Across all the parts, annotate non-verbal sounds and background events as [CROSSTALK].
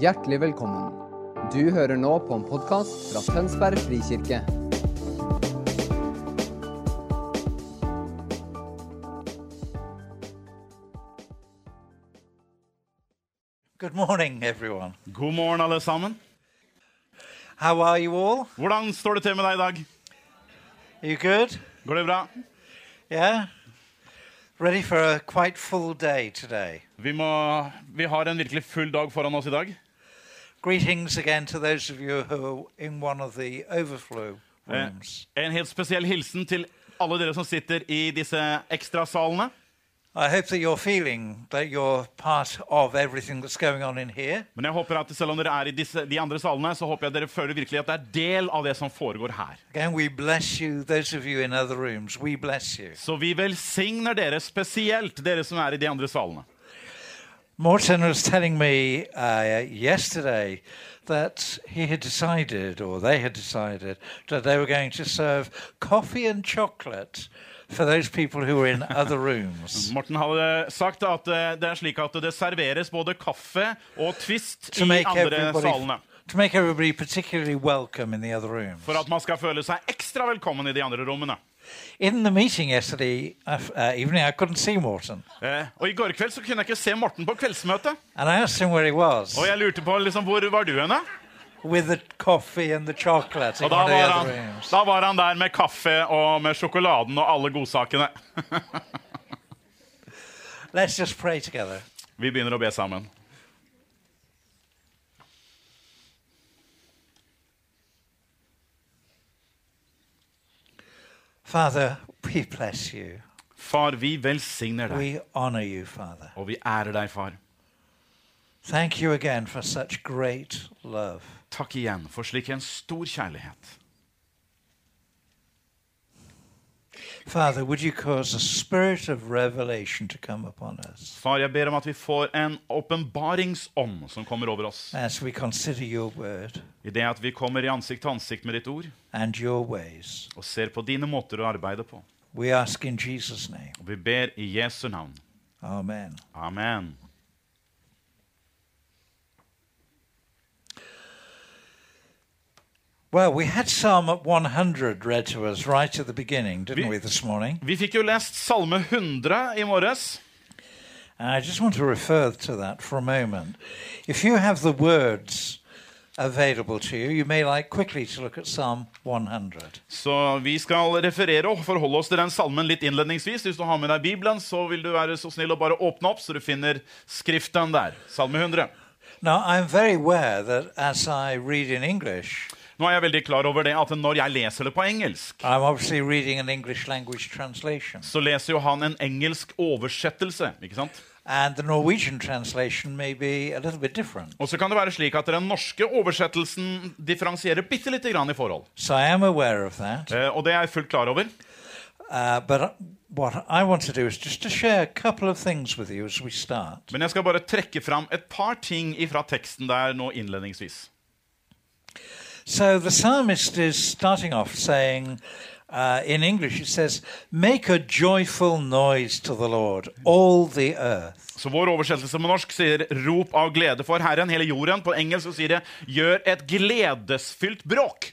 Hjertelig velkommen. Du hører nå på en podkast fra Tønsberg frikirke. Good morning, everyone. God morgen, alle sammen. How are you all? Hvordan står det til med deg i dag? You good? Går det bra? Yeah? Ready for a quite full day today. Vi, må, vi har en virkelig full dag foran oss i dag. Greetings again to those of you who are in one of the overflow Eh, rooms. en helt spesiell hilsen til alle dere som sitter i disse ekstrasalene. I hope that you're feeling that you're part of everything that's going on in here. Men jeg håper at selv om dere er i disse, de andre salene, så håper jeg dere føler virkelig at det er del av det som foregår her. Again, we bless you. Those of you in other rooms, we bless you. Så vi velsigner dere spesielt, dere som er i de andre salene. Morten was telling me uh, yesterday that he had decided, or they had decided, that they were going to serve coffee and chocolate for those people who were in [LAUGHS] other rooms Morten hadde sagt at eh, det er slik at det serveres både kaffe og twist i andre salene. to make everybody particularly welcome in the other rooms. For at man skal føle seg ekstra velkommen i de andre rommene. In the meeting yesterday uh, evening, I couldn't see Morten. Eh, og I går kveld så kunne jeg ikke se Morten på kveldsmøtet. and I asked him where he was Og jeg lurte på liksom, hvor var du henne? with the coffee and the chocolate Og da var, han, da var han der med kaffe og med sjokoladen og alle godsakene. Let's just pray together. [LAUGHS] Vi begynner å be sammen. Father, we bless you. Far, vi velsigner deg, We honor you, Father. og vi ærer deg, far. Thank you again for such great love. Takk igjen for slik en stor kjærlighet. Father, would you cause a spirit of revelation to come upon us Far, jeg ber om at vi får en åpenbaringsånd som kommer over oss. as we consider your word I det at vi kommer i ansikt til ansikt med ditt ord and your ways? og ser på dine måter å arbeide på. We ask in Jesus' name. Og vi ber i Jesu navn. Amen. Amen. Well, we had Psalm 100 read to us right at the beginning, didn't Vi- we, this morning? Vi fikk jo lest Salme 100 i morges. And I just want to refer to that for a moment. If you have the words available to you, you may like quickly to look at Psalm 100. Så vi skal referere og forholde oss til den salmen litt innledningsvis. Hvis du har med deg Bibelen, så vil du være så snill å bare åpne opp, så du finner skriften der. Salme 100. Now, I'm very aware that as I read in English, Nå er jeg veldig klar over det at når jeg leser det på engelsk, an English så leser jo han en engelsk oversettelse. ikke sant? And the Norwegian translation may be a little bit different. Og så kan det være slik at den norske oversettelsen differensierer bitte lite grann i forhold. So I am aware of that. Eh, og det er jeg fullt klar over. Uh, but what I want to do is just to share a couple of things with you as we start. Men jeg skal bare trekke fram et par ting fra teksten der nå innledningsvis. So the psalmist is starting off saying, uh, in English, it says, Make a joyful noise to the Lord, all the earth. Så vår oversettelse på norsk sier 'rop av glede for Herren', hele jorden. På engelsk så sier det 'gjør et gledesfylt bråk'.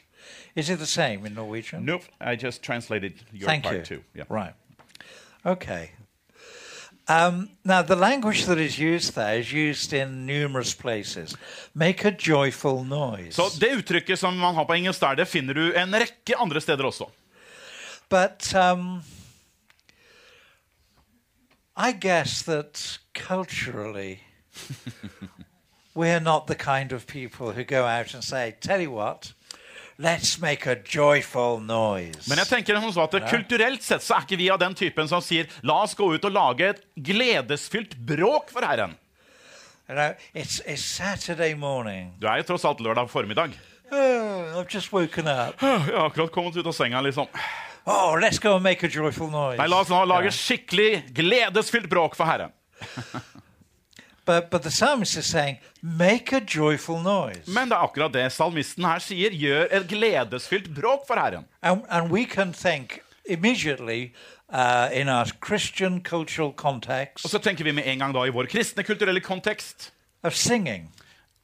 Is it the same in Norwegian? Nope, I just translated your Thank part you. too. Yeah. Right. Okay. Um, now, the language that is used there is used in numerous places. Make a joyful noise. Så det uttrykket som man har på engelsk der, det finner du en rekke andre steder også. But um, I guess that culturally, [LAUGHS] we're not the kind of people who go out and say, Tell you what, let's make a joyful noise. Men jeg tenker som sa at kulturelt sett så er ikke vi av den typen som sier 'la oss gå ut og lage et gledesfylt bråk for Herren'. It's, it's Saturday morning. Du er jo tross alt lørdag formiddag. Oh, I've just woken up. [SIGHS] Jeg har akkurat kommet ut av senga, liksom. Oh, let's go and make a joyful noise. Nei, la oss nå lage skikkelig gledesfylt bråk for Herren. [LAUGHS] But, but the psalmist is saying, make a joyful noise. Men det er akkurat det salmisten her sier. Gjør et gledesfylt bråk for Herren. And, and we can think immediately uh, in our Christian cultural context Og så tenker vi med en gang da i vår kristne kulturelle kontekst of singing.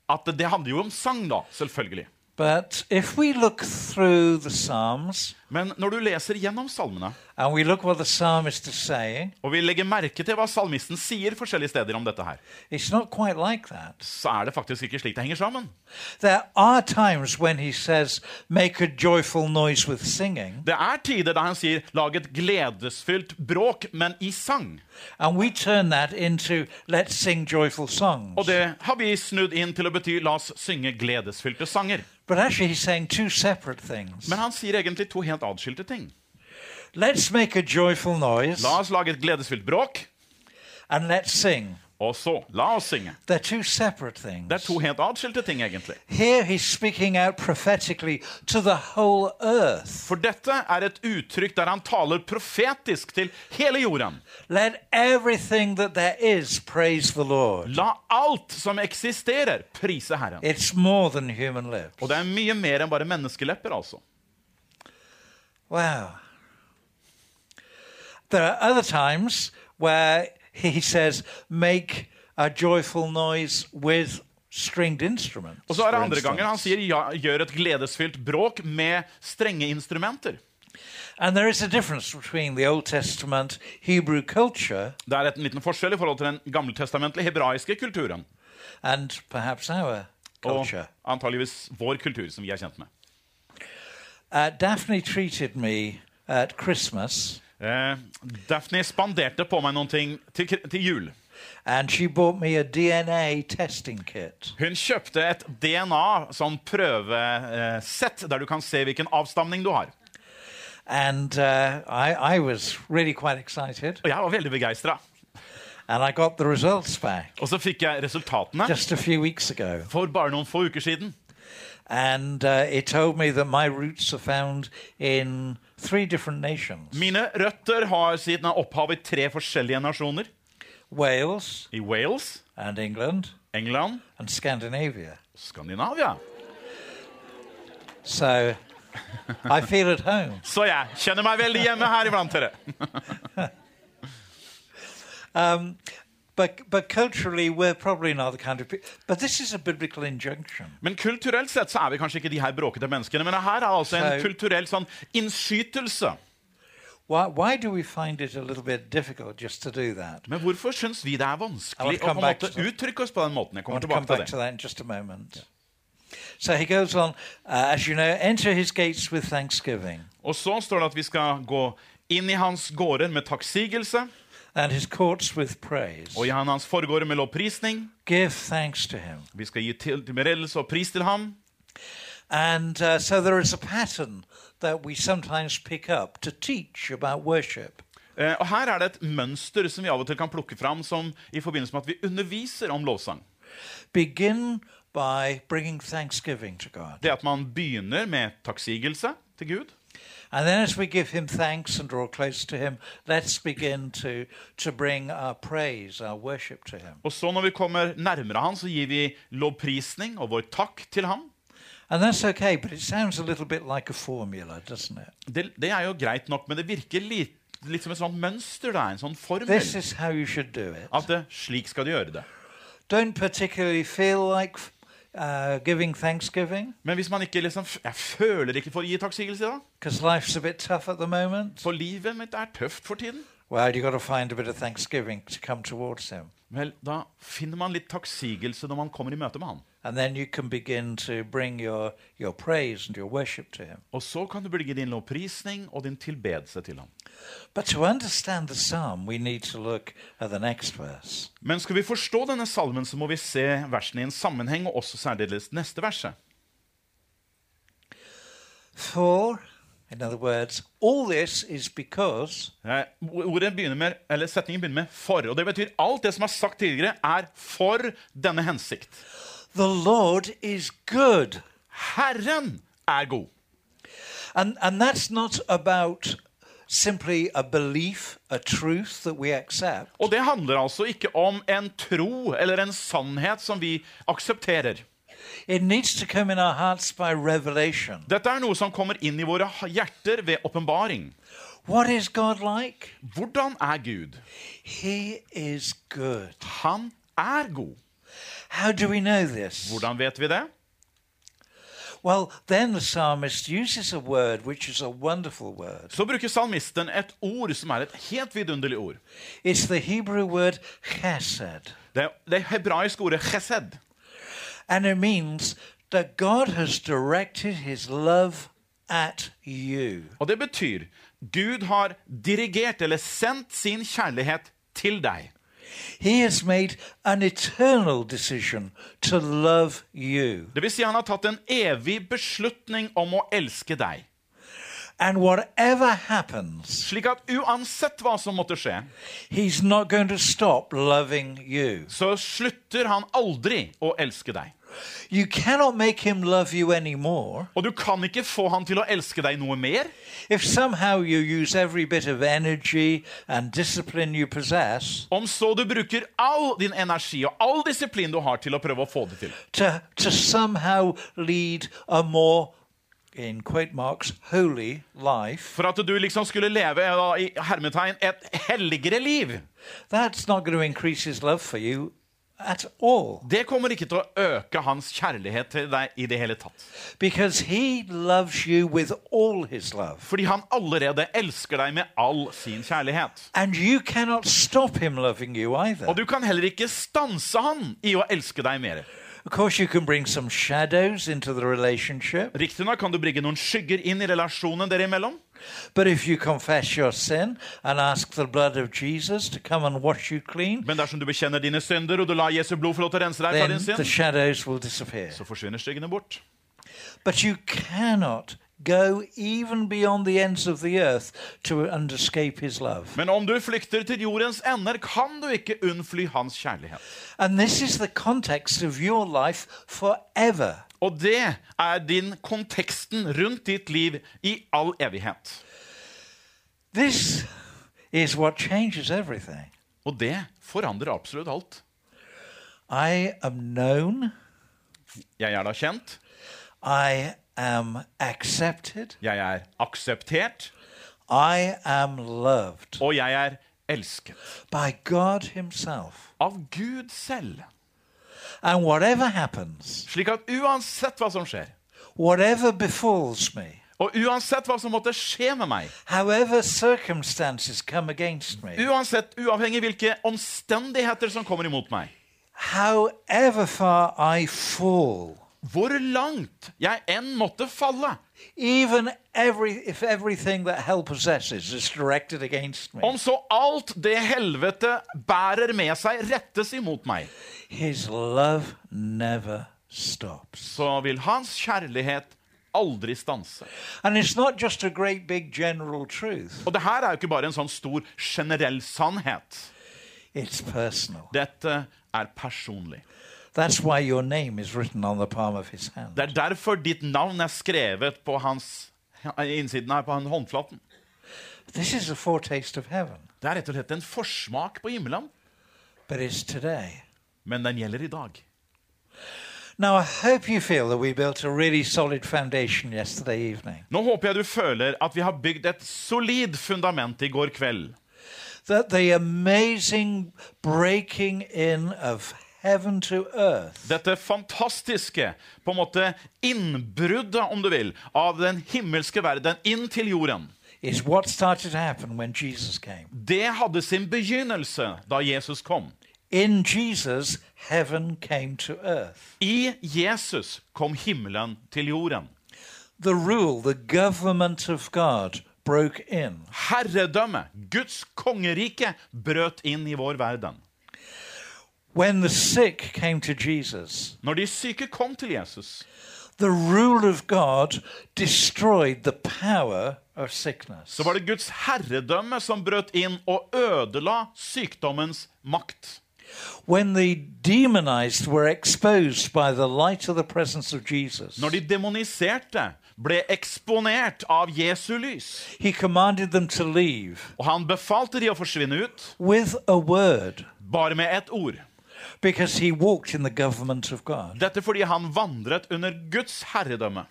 at det handler jo om sang, da, selvfølgelig. But if we look through the Psalms Men når du leser gjennom salmene, and we look what the psalmist is saying, og vi legger merke til hva salmisten sier forskjellige steder om dette her, it's not quite like så er det faktisk ikke slik det henger sammen. There are times when he says, Make a joyful noise with singing, Det er tider da han sier 'lag et gledesfylt bråk', men i sang. and we turn that into, Let's sing joyful songs. Og det har vi snudd inn til å bety 'la oss synge gledesfylte sanger'. But actually, he's saying two separate things. Men han sier egentlig to helt adskilte ting. Let's make a joyful noise La oss lage et gledesfylt bråk, and let's sing. og så la oss synge. They're two separate things. Det er to helt atskilte ting, egentlig. Here he's speaking out prophetically to the whole earth. For dette er et uttrykk der han taler profetisk til hele jorden. Let everything that there is praise the Lord. La alt som eksisterer, prise Herren. It's more than human lips. Og det er mye mer enn bare menneskelepper, altså. Wow. There are other times where he says, make a joyful noise with stringed instruments. Og så er det andre ganger han sier ja, gjør et gledesfylt bråk med strenge instrumenter. And there is a difference between the Old Testament Hebrew culture Det er en liten forskjell i forhold til den gammeltestamentlige hebraiske kulturen. and perhaps our Og antageligvis vår kultur, som vi er kjent med. Uh, Daphne treated me at Christmas, Eh, Daphne spanderte på meg noen ting til, til jul. and she bought me a DNA testing kit. Hun kjøpte et DNA, sånn prøvesett, der du kan se hvilken avstamning du har. And uh, I, I was really quite excited, Og jeg var veldig begeistra. and I got the results back Og så fikk jeg resultatene just a few weeks ago. for bare noen få uker siden. And uh, it told me that my roots are found in Mine røtter har sitt opphav i tre forskjellige nasjoner. Wales I Wales, and England England and Scandinavia. Skandinavia. So I feel at home. [LAUGHS] Så jeg kjenner meg veldig hjemme her iblant dere. [LAUGHS] Um, but, but culturally, we're probably not the kind of people. But this is a biblical injunction. Men kulturelt sett så er vi kanskje ikke de her bråkete menneskene. Men her er altså en kulturell sånn innskytelse. Why, why do we find it a little bit difficult just to do that? Men hvorfor syns vi det er vanskelig å på en måte uttrykke oss på den måten? Jeg kommer to tilbake back til to det. that in just a moment. So he goes on, uh, as you know, enter his gates with thanksgiving Og så står det at vi skal gå inn i hans gårder med takksigelse, and his courts with praise. og i hans forgårder med lovprisning. Give thanks to him. Vi skal gi til, tilberedelse og pris til ham. And uh, so there is a pattern that we sometimes pick up to teach about worship. Uh, og Her er det et mønster som vi av og til kan plukke fram som i forbindelse med at vi underviser om lovsang. Begin by bringing thanksgiving to God. Det at man begynner med takksigelse til Gud. And then as we give him thanks and draw close to him, let's begin to, to bring our praise, our worship to him. Og så når vi kommer nærmere han, så gir vi lovprisning og vår takk til ham. And that's okay, but it sounds a little bit like a formula, doesn't it? Det, det er jo greit nok, men det virker litt, litt som et sånt mønster. Er en sånn formel. This is how you should do it. At det, slik skal du gjøre det. Don't particularly feel like uh, giving thanksgiving Men hvis man ikke liksom Jeg føler ikke for å gi takksigelse, da. life's a bit tough at the moment. For livet mitt er tøft for tiden. Well, you gotta find a bit of thanksgiving to come towards him. Vel, da finner man litt takksigelse når man kommer i møte med han. And then you can begin to bring your, your praise and your worship to him. Og så kan du bringe din lovprisning og din tilbedelse til ham. But to understand the psalm, we need to look at the next verse. Men skal vi forstå denne salmen, så må vi se versene i en sammenheng, og også særdeles neste verset. For, in other words, all this is because Ordet begynner med, eller Setningen begynner med 'for'. og Det betyr alt det som er sagt tidligere, er for denne hensikt. The Lord is good. Herren er god. And, and that's not about simply a belief, a truth that we accept. Og det handler altså ikke om en tro eller en sannhet som vi aksepterer. It needs to come in our hearts by revelation. Dette er noe som kommer inn i våre hjerter ved åpenbaring. What is God like? Hvordan er Gud? He is good. Han er god. How do we know this? Hvordan vet vi det? Well, then the psalmist uses a word which is a wonderful word. Så bruker salmisten et ord som er et helt vidunderlig ord. It's the Hebrew word chesed. Det det hebraiske ordet chesed. And it means that God has directed his love at you. Og det betyr Gud har dirigert eller sendt sin kjærlighet til deg. He has made an eternal decision to love you. Det vil si han har tatt en evig beslutning om å elske deg. And whatever happens, Slik at uansett hva som måtte skje, he's not going to stop loving you. så slutter han aldri å elske deg. You cannot make him love you anymore Og du kan ikke få han til å elske deg noe mer. if somehow you use every bit of energy and discipline you possess Om så du bruker all din energi og all disiplin du har til å prøve å få det til. to, to somehow lead a more, in quote marks, holy life. For at du liksom skulle leve da, i hermetegn et helligere liv. That's not going to increase his love for you at all. Det kommer ikke til å øke hans kjærlighet til deg i det hele tatt. Because he loves you with all his love. Fordi han allerede elsker deg med all sin kjærlighet. And you cannot stop him loving you either. Og du kan heller ikke stanse han i å elske deg mer. Of course, you can bring some shadows into the relationship. Riktignok kan du bringe noen skygger inn i relasjonen dere imellom. But if you confess your sin and ask the blood of Jesus to come and wash you clean, Men dersom du bekjenner dine synder og du lar Jesu blod få lov til å rense deg fra then din the synd, shadows will disappear. så forsvinner skyggene bort. But you cannot go even beyond the ends of the earth to escape his love. Men om du flykter til jordens ender, kan du ikke unnfly hans kjærlighet. And this is the context of your life forever. Og det er din konteksten rundt ditt liv i all evighet. This is what changes everything. Og det forandrer absolutt alt. I am known, Jeg er da kjent, I am accepted, jeg er akseptert, I am loved og jeg er elsket. by God Himself. Av Gud selv. And whatever happens, Slik at uansett hva som skjer, whatever befalls me, og uansett hva som måtte skje med meg, however circumstances come against me, uansett uavhengig hvilke omstendigheter som kommer imot meg, however far I fall, hvor langt jeg enn måtte falle, every, if everything that hell possesses is directed against me, om så alt det helvete bærer med seg, rettes imot meg, His love never stops. så vil hans kjærlighet aldri stanse. And it's not just a great big general truth, Og det her er jo ikke bare en sånn stor generell sannhet. Dette er personlig. That's why your name is written on the palm of his hand. Det er derfor ditt navn er skrevet på hans innsiden her på han håndflaten. This is a foretaste of heaven, Det er rett og slett en forsmak på himmelen, but it's today. men den gjelder i dag. Now, I hope you feel that we built a really solid foundation yesterday evening. Nå håper jeg du føler at vi har bygd et solid fundament i går kveld. That the amazing breaking in of heaven to earth Dette fantastiske på en måte innbruddet, om du vil, av den himmelske verden inn til jorden. is what started to happen when Jesus came. Det hadde sin begynnelse da Jesus kom. Jesus, heaven came to earth. I Jesus kom himmelen til jorden. The rule, the government of God broke in. Herredømme, Guds kongerike, brøt inn i vår verden. When the sick came to Jesus, Når de syke kom til Jesus, the rule of God destroyed the power of sickness. så var det Guds herredømme som brøt inn og ødela sykdommens makt. When the demonized were exposed by the light of the presence of Jesus, Når de demoniserte, ble eksponert av Jesu lys, he commanded them to leave og han befalte de å forsvinne ut, with a word bare med ett ord. Because he walked in the government of God. Dette fordi han vandret under Guds herredømme.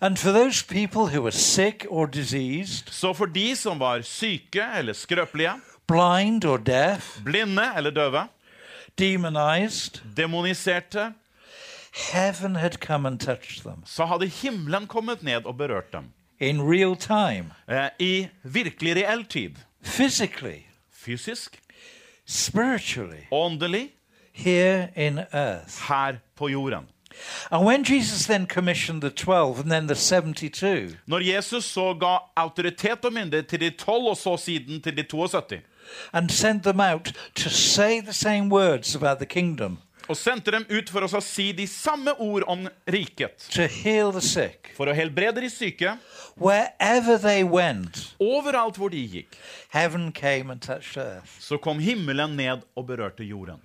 And for those people who were sick or diseased, Så for de som var syke eller skrøpelige, blind or deaf, blinde eller døve, demonized, demoniserte, heaven had come and touched them så hadde himmelen kommet ned og berørt dem. in real time, Eh, I virkelig reell tid. physically, Fysisk, spiritually, åndelig, here in earth. her på jorden. And when Jesus then commissioned the 12 and then the 72, Når Jesus så ga autoritet og myndighet til de tolv, og så siden til de 72, and sent them out to say the same words about the kingdom, og sendte dem ut for å si de samme ord om riket, to heal the sick, for å helbrede de syke, wherever they went, overalt hvor de gikk, heaven came and touched earth. så kom himmelen ned og berørte jorden.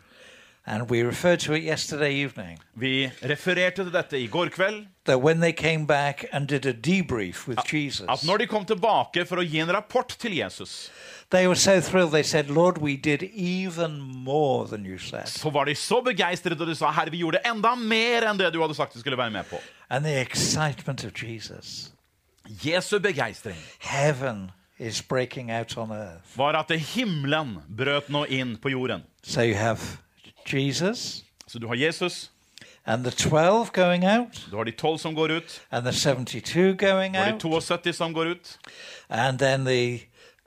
And we referred to it yesterday evening Vi refererte til dette i går kveld, that when they came back and did a debrief with Jesus, at når de kom tilbake for å gi en rapport til Jesus, they were so thrilled. They said, Lord, we did even more than you said. så var de så begeistret, og de sa, herre, vi gjorde enda mer enn det du hadde sagt vi skulle være med på. And the excitement of Jesus. Jesu begeistring Heaven is breaking out on earth. var at himmelen brøt nå inn på jorden. So you have Jesus Så du har Jesus, and the 12 going out, du har de tolv som går ut, and the 72 going du har de out, 72 som går ut, and then the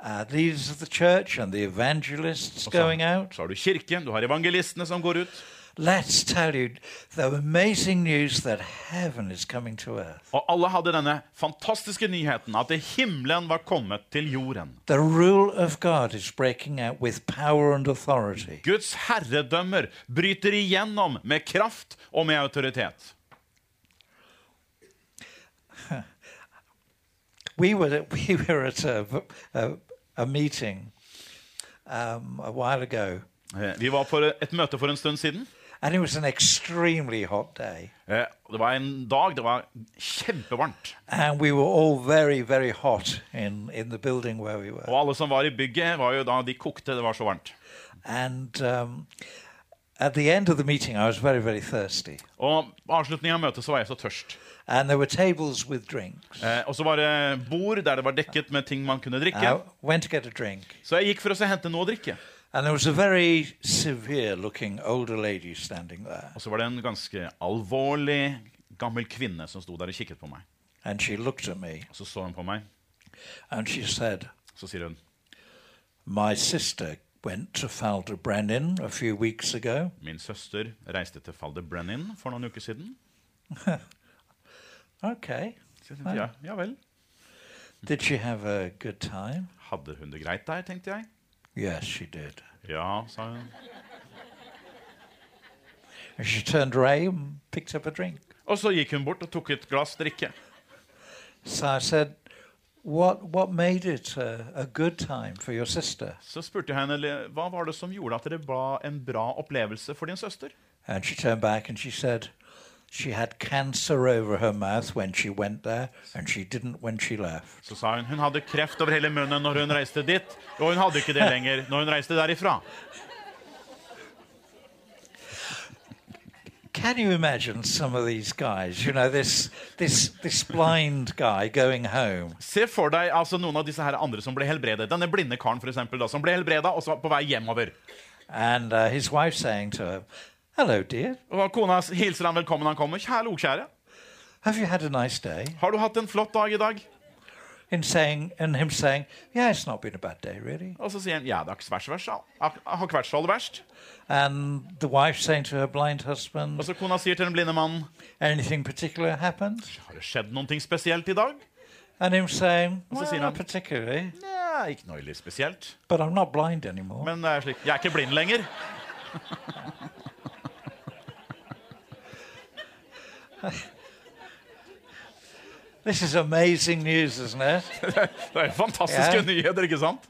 uh, leaders of the church and the evangelists så, going out. så har du kirken, du har evangelistene som går ut. Let's tell you the amazing news that heaven is coming to earth. Og alle hadde denne fantastiske nyheten at himmelen var kommet til jorden. The rule of God is breaking out with power and authority. Guds herredømmer bryter igjennom med kraft og med autoritet. [LAUGHS] We were [LAUGHS] we were at a, a, a meeting um, a while ago, Eh, Vi var på et møte for en stund siden. And it was an extremely hot day, Eh, Det var en dag det var kjempevarmt. and we were all very very hot in in the building where we were. Og alle som var i bygget, var jo da de kokte. Det var så varmt. And um, at the end of the meeting, I was very very thirsty, Og på avslutningen av møtet så var jeg så tørst. and there were tables with drinks. Eh, og så var det bord der det var dekket med ting man kunne drikke. I went to get a drink. Så jeg gikk for å hente noe å drikke. And there was a very severe looking older lady standing there. Og så var det en ganske alvorlig gammel kvinne som sto der og kikket på meg. And she looked at me Og så så hun på meg, and she said, så sier hun My sister went to Falder Brennan a few weeks ago. Min søster reiste til Falde Brennan for noen uker siden. [LAUGHS] ok. Så jeg tenkte, ja, ja vel. Did she have a good time? Hadde hun det greit der, tenkte jeg. Yes, she did. Ja, sa hun. And she turned away and picked up a drink. Og så gikk hun bort og tok et glass drikke. So I said, What, what made it a, a good time for your sister? Så spurte jeg henne hva var det som gjorde at det var en bra opplevelse for din søster. And she turned back and she said, She had cancer over her mouth when she went there, and she didn't when she left. Så sa hun hun hadde kreft over hele munnen når hun reiste dit, og hun hadde ikke det lenger når hun reiste derifra. Can you imagine some of these guys? You know, this this this blind guy going home, Se for deg altså noen av disse her andre som ble helbredet. Denne blinde karen for eksempel, da, som ble helbreda og så på vei hjemover. and uh, his wife saying to him, "Hello, dear. Og Kona hilser han velkommen han kommer. Kjære kjære. Have you had a nice day?" Har du hatt en flott dag i dag? In saying, and him saying, "Yeah, it's not been a bad day, really." Og så sier han ja, det har ikke vært så verst. Har ikke vært så aller verst. And the wife saying to her blind husband, Og så kona sier til den blinde mannen "Anything particular happened?" har det skjedd noe spesielt i dag. And him saying, "Well, sier not particularly, ikke noe spesielt. but I'm not blind anymore." Men det er slik, jeg er ikke blind lenger. [LAUGHS] This is amazing news, isn't it? Det er fantastiske yeah. nyheter, ikke sant?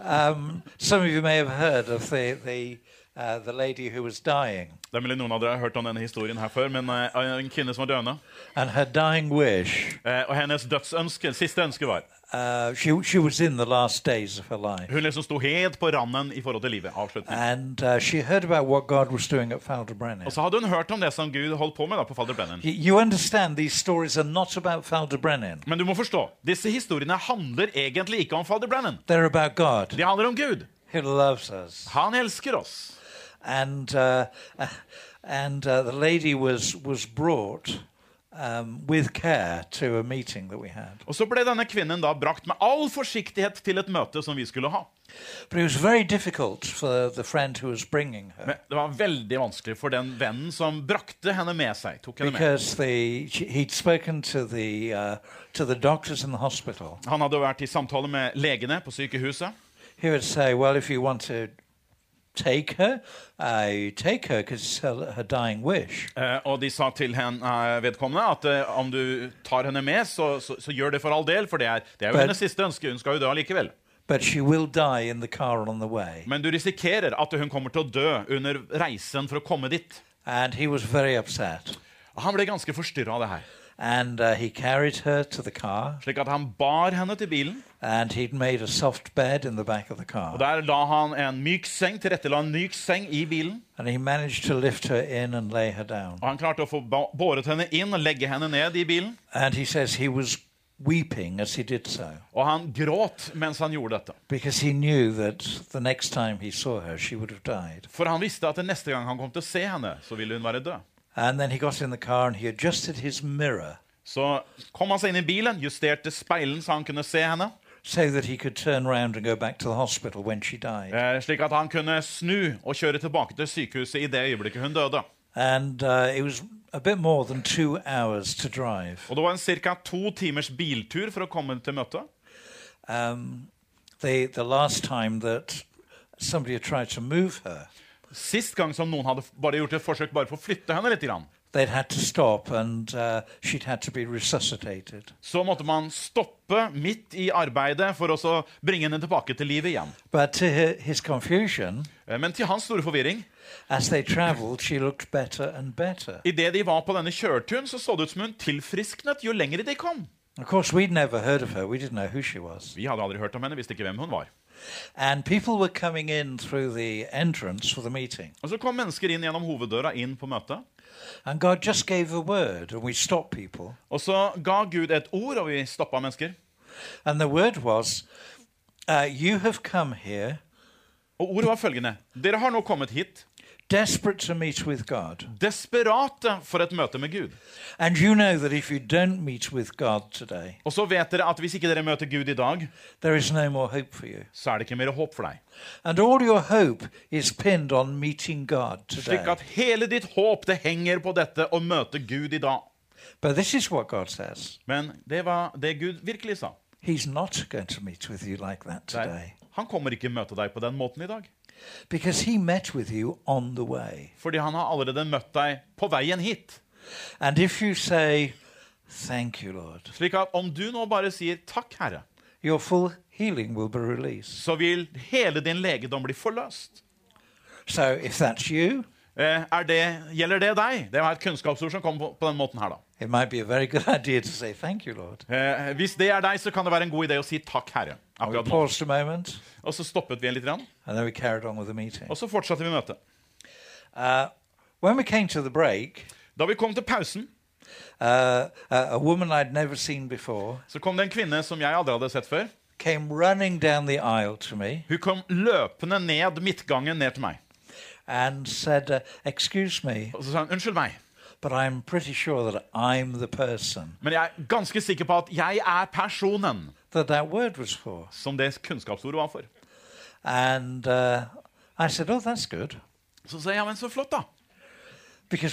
Um, some of you may have heard of the the uh, the lady who was dying, Det er mulig noen av dere har hørt om denne historien her før, men eh, en kvinne som var døende. and her dying wish. Uh, og hennes dødsønske, siste ønske var Uh, she she was in the last days of her life, Hun liksom sto helt på randen i forhold til livet. Avslutning. and uh, she heard about what God was doing at Falder Brennan. Og så hadde hun hørt om det som Gud holdt på med da på Falder Brennan. You understand these stories are not about Falder Brennan. Men du må forstå, disse historiene handler egentlig ikke om Falder Brennan. They're about God. De handler om Gud. He loves us. Han elsker oss. And, uh, and uh, the lady was, was brought um, with care to a meeting that we had. Og så ble denne kvinnen da brakt med all forsiktighet til et møte som vi skulle ha. But it was very difficult for the friend who was bringing her Men det var veldig vanskelig for den vennen som brakte henne med seg. tok henne med. because the, to the, uh, the doctors in the hospital. Han hadde vært i samtale med legene på sykehuset. He would say, Well, if you want to take her, I take her because it's her, her dying wish. Eh, og de sa til henne, eh, vedkommende at eh, om du tar henne med, så, så, så gjør det for all del, for det er, det er jo but, hennes siste ønske. Hun skal jo dø allikevel. But she will die in the car on the way. Men du risikerer at hun kommer til å dø under reisen for å komme dit. And he was very upset. Han ble ganske forstyrra av det her. And uh, he carried her to the car, Slik at han bar henne til bilen. and he'd made a soft bed in the back of the Og car. Der la han en myk seng, tilrettela en myk seng i bilen. And he managed to lift her in and lay her down. Og han klarte å få ba- båret henne inn og legge henne ned i bilen. And he says he was weeping as he did so Og han gråt mens han gjorde dette. because he knew that the next time he saw her, she would have died. For han visste at neste gang han kom til å se henne, så ville hun være død. And then he got in the car and he adjusted his mirror Så kom han seg inn i bilen, justerte speilen så han kunne se henne. so that he could turn round and go back to the hospital when she died. Eh, slik at han kunne snu og kjøre tilbake til sykehuset i det øyeblikket hun døde. And uh, it was a bit more than two hours to drive. Og det var en ca. to timers biltur for å komme til møtet. Um, the, the last time that somebody had tried to move her, Sist gang som noen hadde bare gjort et forsøk bare for å flytte henne litt, grann, and uh, så måtte man stoppe midt i arbeidet for å bringe henne tilbake til livet igjen. But Eh, Men til hans store forvirring, traveled, better better. idet de var på denne kjørturen, så så det ut som hun tilfrisknet jo lenger de kom. Course. Vi hadde aldri hørt om henne, visste ikke hvem hun var. And people were coming in through the entrance for the meeting. Og så kom mennesker inn gjennom hoveddøra inn på møtet. And God just gave a word, and we stopped people. Og så ga Gud et ord, og vi stoppa mennesker. And the word was, uh, You have come here Og ordet var følgende. Dere har nå kommet hit, desperate to meet with God. desperate for et møte med Gud. And you know that if you don't meet with God today, Og så vet dere at hvis ikke dere møter Gud i dag, there is no more hope for you. så er det ikke mer håp for deg. And all your hope is pinned on meeting God Slik at hele ditt håp det henger på dette å møte Gud i dag. But this is what God says Men det var det Gud virkelig sa. He's not going to meet with you like that today. han kommer ikke møte deg på den måten i dag. Because He met with you on the way. Fordi han har allerede møtt deg på veien hit. And if you say, Thank you, Lord, Slik at om du nå bare sier 'takk, Herre', your full healing will be released. så vil hele din legedom bli forløst. So if that's you, Eh, er det, gjelder det deg? Det var et kunnskapsord som kom på, på den måten her, da. It might be a very good [LAUGHS] idea to say, Thank you, Lord. Eh, hvis det er deg, så kan det være en god idé å si 'takk, Herre'. Akkurat nå. paused a moment, Og så stoppet vi en litt, grann, and then we carried on with the meeting. og så fortsatte vi møtet. Uh, when we came to the break, Da vi kom til pausen, uh, a a woman I'd never seen before så kom det en kvinne som jeg aldri hadde sett før. came running down the aisle to me Hun kom løpende ned midtgangen ned til meg. and said, uh, Excuse me, Og så sa hun 'unnskyld meg', sure that I'm the person men jeg er ganske sikker på at jeg er personen that that word was for. som det kunnskapsordet var for. And uh, said, Oh, Så sa jeg 'ja, men så flott', da.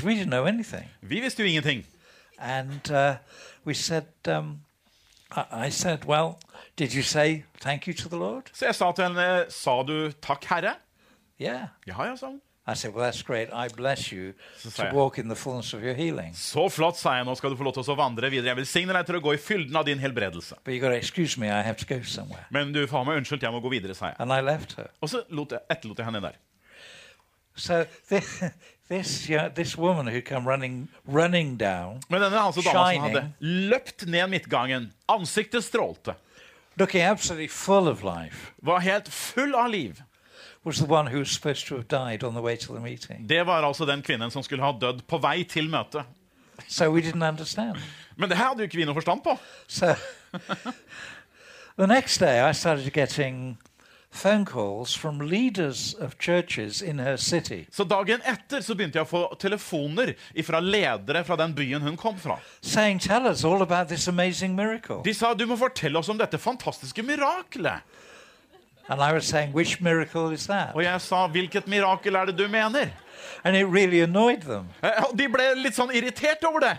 we didn't know. Vi visste jo ingenting. And uh, we said, um, I, I said, Well, did you say thank you to the Lord? Så jeg sa til henne 'sa du takk, Herre'? Yeah. Ja, ja, sa hun. I said, Well, that's great. I bless you to walk in the fullness of your healing. Så flott, sa jeg. Nå skal du få lov til å vandre videre. Jeg velsigner deg til å gå i fylden av din helbredelse. But you got to excuse me, I have to go somewhere. Men du får ha meg unnskyldt, jeg må gå videre, sa jeg. And I left her. Og så etterlot jeg henne der. So this, this, yeah, this woman who come running, running down, Men denne altså dama som hadde løpt ned midtgangen, ansiktet strålte, looking absolutely full of life, var helt full av liv. Det var altså den kvinnen som skulle ha dødd på vei til møtet. So we didn't understand. Men det her hadde jo ikke vi noe forstand på. So the next day, I started getting phone calls from leaders of churches in her city Så dagen etter så begynte jeg å få telefoner fra ledere fra den byen hun kom fra. saying, Tell us all about this amazing miracle. De sa du må fortelle oss om dette fantastiske mirakelet. And I was saying, Which miracle is that? Og jeg sa hvilket mirakel er det du mener? Really annoyed them. Eh, og De ble litt sånn irritert over det.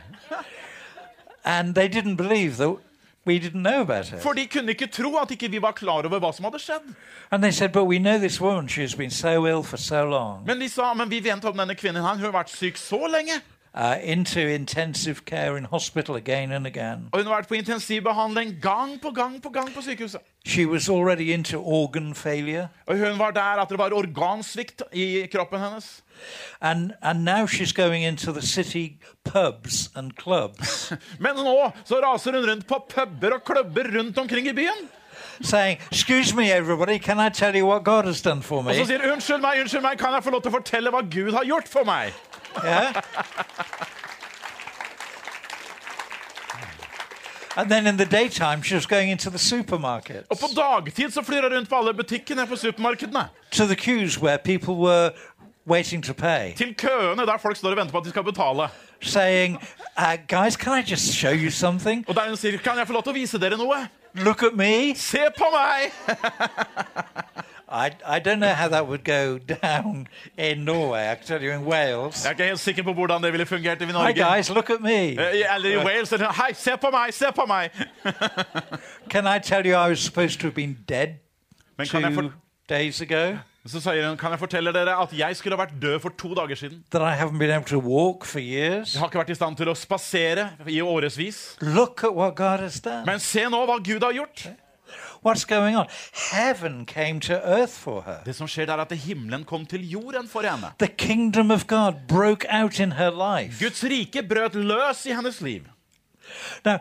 And they didn't believe that we didn't know about it. For de kunne ikke tro at ikke vi var klar over hva som hadde skjedd. Said, But we know this woman, so so Men de sa men vi vet om denne kvinnen hun har vært syk så lenge. Uh, into intensive care in hospital again and again. Og hun har vært på intensivbehandling gang på gang på gang på sykehuset. She was already into organ failure. Og hun var der at det var organsvikt i kroppen hennes. And, and now she's going into the city pubs and clubs [LAUGHS] Men nå så raser hun rundt på puber og klubber rundt omkring i byen. saying, Excuse me, everybody, can I tell you what God has done for Og så sier unnskyld meg, unnskyld meg, kan jeg få lov til å fortelle hva Gud har gjort for meg? Yeah? and then in the daytime, she was going into the supermarket, Og på dagtid så flyr hun rundt på alle butikkene på supermarkedene. to the queues where people were waiting to pay, Til køene der folk står og venter på at de skal betale. saying, uh, Guys, can I just show you something? Og der hun sier, kan jeg få lov til å vise dere noe? Look at me. Se på meg! [LAUGHS] I, I don't know how that would go [LAUGHS] down in Norway. I can tell you in Wales. Jeg er ikke helt sikker på hvordan det ville fungert i Hi, Norge. guys, look at me. Eh, Eller i Wales. Hei, se på meg, se på meg! [LAUGHS] [LAUGHS] Can I tell you I was supposed to have been dead Men two days ago? så sier hun, kan jeg fortelle dere at jeg skulle ha vært død for to dager siden. That I haven't been able to walk for years? Jeg har ikke vært i stand til å spasere i årevis. Look at what God has done. Men se nå hva Gud har gjort. What's going on? Heaven came to earth for her. Det som skjer der er at himmelen kom til jorden for henne. The kingdom of God broke out in her life. Guds rike brøt løs i hennes liv. Now,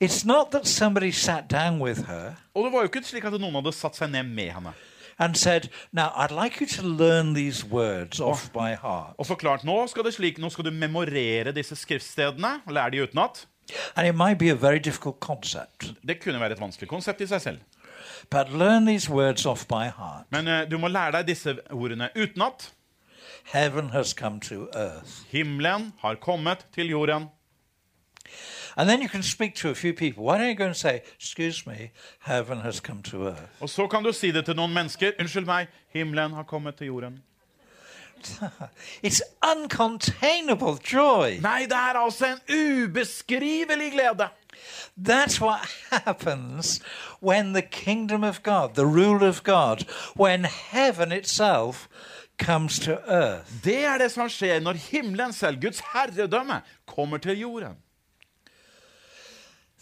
it's not that somebody sat down with her Og det var jo ikke slik at noen hadde satt seg ned med henne and said, Now, I'd like you to learn these words off by heart. og forklart nå skal det slik, nå skal du memorere disse skriftstedene. Lære de utenat. And it might be a very difficult concept, Det kunne være et vanskelig konsept i seg selv. but learn these words off by heart. Men uh, du må lære deg disse ordene utenat. Heaven has come to earth. Himmelen har kommet til jorden. And then you can speak to a few people. Why don't you go and say, Excuse me, heaven has come to earth? Og så kan du si det til noen mennesker. Unnskyld meg, himmelen har kommet til jorden. [LAUGHS] It's uncontainable joy. Nei, det er altså en ubeskrivelig glede. That's what happens when the kingdom of God, the rule of God, when heaven itself comes to earth. Det er det som skjer når himmelen selv, Guds herredømme, kommer til jorden.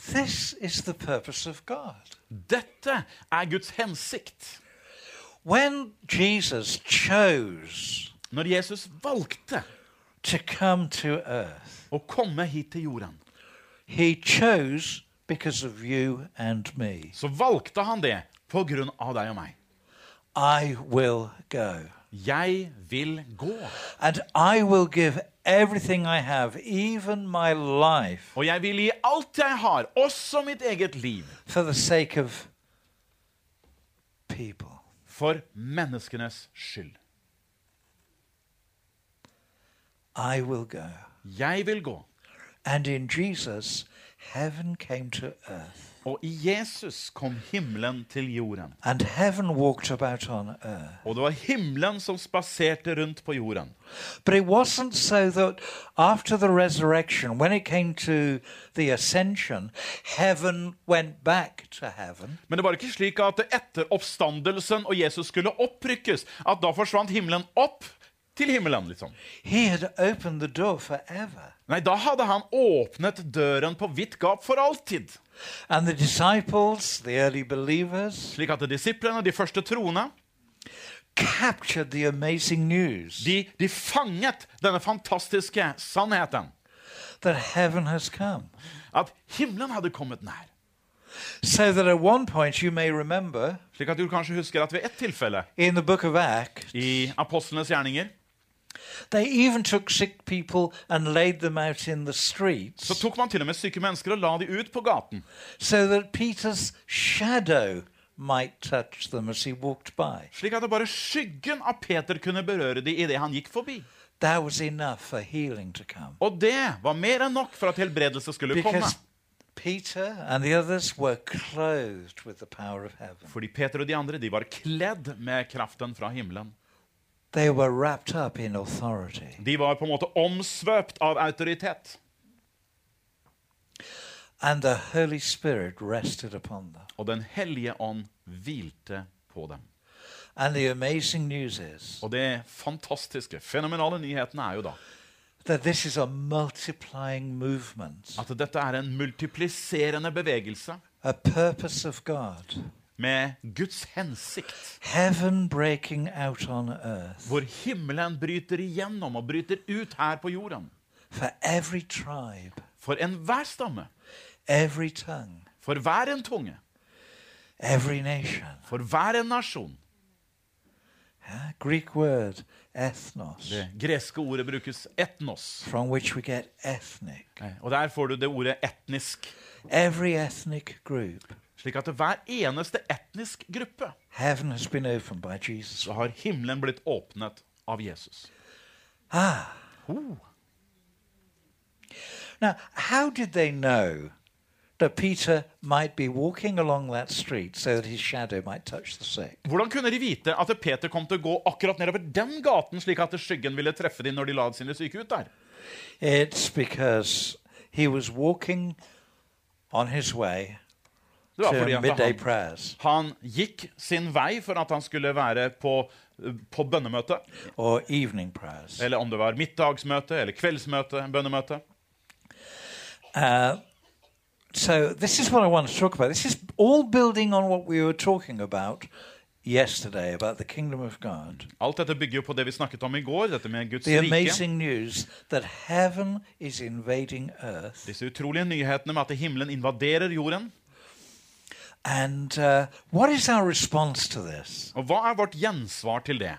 This is the purpose of God. Dette er Guds hensikt. When Jesus chose Når Jesus valgte to come to earth, å komme hit til jorden, he chose because of you and me. så valgte han det på grunn av deg og meg. I will go. Jeg vil gå, And I will give everything I have, even my life, og jeg vil gi alt jeg har, også mitt eget liv, for the sake of people. for menneskenes skyld. I will go. Jeg vil gå. And in Jesus, heaven came to earth. Og i Jesus kom himmelen til jorden. And heaven walked about on earth. Og det var himmelen som spaserte rundt på jorden. But it wasn't so that after the resurrection, when it came to the ascension, heaven went back to heaven. Men det var ikke slik at etter oppstandelsen og Jesus skulle opprykkes, at da forsvant himmelen opp til himmelen, liksom. He had the door forever. Nei, da hadde han åpnet døren på vidt gap for alltid. And the the early Slik at disiplene, de første troende, the news de, de fanget denne fantastiske sannheten. that heaven has come. At himmelen hadde kommet nær. So that at one point, you may remember, Slik at du kanskje husker at ved ett tilfelle in the book of Acts, i apostlenes gjerninger, they even took sick people and laid them out in the streets så tok man til og med syke mennesker og la de ut på gaten. so that Peter's shadow might touch them as he walked by. Slik at det bare skyggen av Peter kunne berøre de idet han gikk forbi. That was enough for healing to come. Og det var mer enn nok for at helbredelse skulle komme. Because Peter and the others were clothed with the power of heaven. Fordi Peter og de andre de var kledd med kraften fra himmelen. De var på en måte omsvøpt av autoritet. And the Holy Spirit rested upon them. Og Den hellige ånd hvilte på dem. And the amazing news is Og det fantastiske, fenomenale nyheten er jo da that this is a multiplying movement, at dette er en multipliserende bevegelse a purpose of God. Med Guds hensikt. Heaven breaking out on earth Hvor himmelen bryter igjennom og bryter ut her på jorden. for every tribe, For enhver stamme, every tongue, for hver en tunge, every nation. for hver en nasjon. Yeah? Greek word ethnos, Det greske ordet brukes etnos. from which we get ethnic. Og der får du det ordet etnisk. Every ethnic group, Slik at hver eneste etnisk gruppe så har himmelen blitt åpnet av Jesus. Ah. Oh. Now, how did they know that Peter might be walking along that street so that his shadow might touch the sick? Hvordan kunne de vite at Peter kom til å gå akkurat nedover den gaten, slik at skyggen ville treffe dem når de la sine syke ut der? It's because he was walking on his way Det var fordi han, han gikk sin vei for at han skulle være på, på bønnemøte. Eller om det var middagsmøte eller kveldsmøte, bønnemøte. Uh, so this is what I want to talk about. This is all building on what we were talking about yesterday about the kingdom of God. Alt dette bygger jo på det vi snakket om i går, dette med Guds The rike. amazing news that heaven is invading earth. Disse utrolige nyhetene med at himmelen invaderer jorden. And uh, what is our response to this? Og hva er vårt gjensvar til det?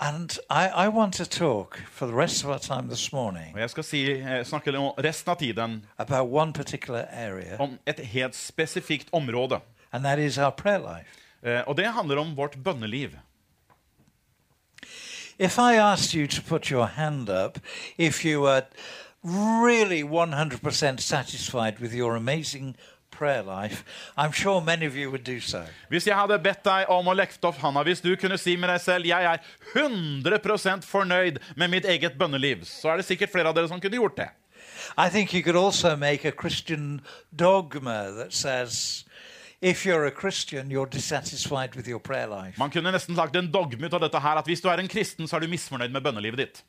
And I, I want to talk for the rest of our time this morning Og jeg skal si, eh, snakke om resten av tiden about one particular area, om et helt spesifikt område. and that is our prayer life. Eh, Og det handler om vårt bønneliv. If I asked you to put your hand up if you were really 100% satisfied with your amazing prayer life, I'm sure many of you would do so. Hvis jeg hadde bedt deg om å lekte opp handa, hvis du kunne si med deg selv jeg er 100 fornøyd med mitt eget bønneliv, så er det sikkert flere av dere som kunne gjort det. I think you could also make a Christian dogma that says if you're a Christian, you're dissatisfied with your prayer life. Man kunne nesten lagt en dogme ut av dette her, at hvis du er en kristen, så er du misfornøyd med bønnelivet ditt.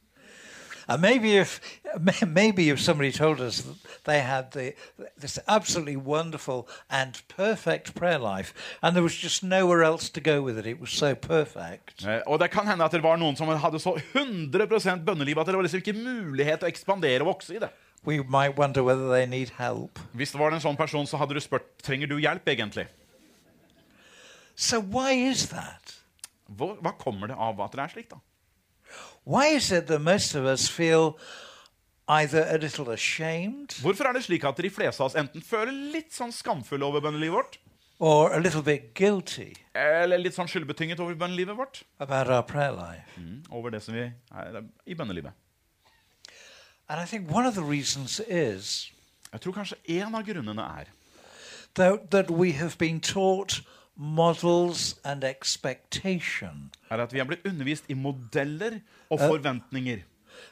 And maybe if [LAUGHS] maybe if somebody told us that they had the, this absolutely wonderful and perfect prayer life, and there was just nowhere else to go with it, it was so perfect. Eh, Og det kan hende at det var noen som hadde så 100 bønneliv at det var liksom ikke mulighet å ekspandere og vokse i det. We might wonder whether they need help. Hvis det var en sånn person, så hadde du spurt trenger du hjelp egentlig. So why is that? Hva, hva kommer det av at det er slik, da? Why is it that most of us feel either a little ashamed Hvorfor er det slik at de fleste av oss enten føler litt sånn skamfulle over bønnelivet vårt, or a little bit guilty eller litt sånn skyldbetynget over bønnelivet vårt? about our prayer life? Mm, over det som vi er i bønnelivet. And I think one of the reasons is Jeg tror kanskje en av grunnene er that, that we have been taught models and expectation er at vi er blitt undervist i modeller og forventninger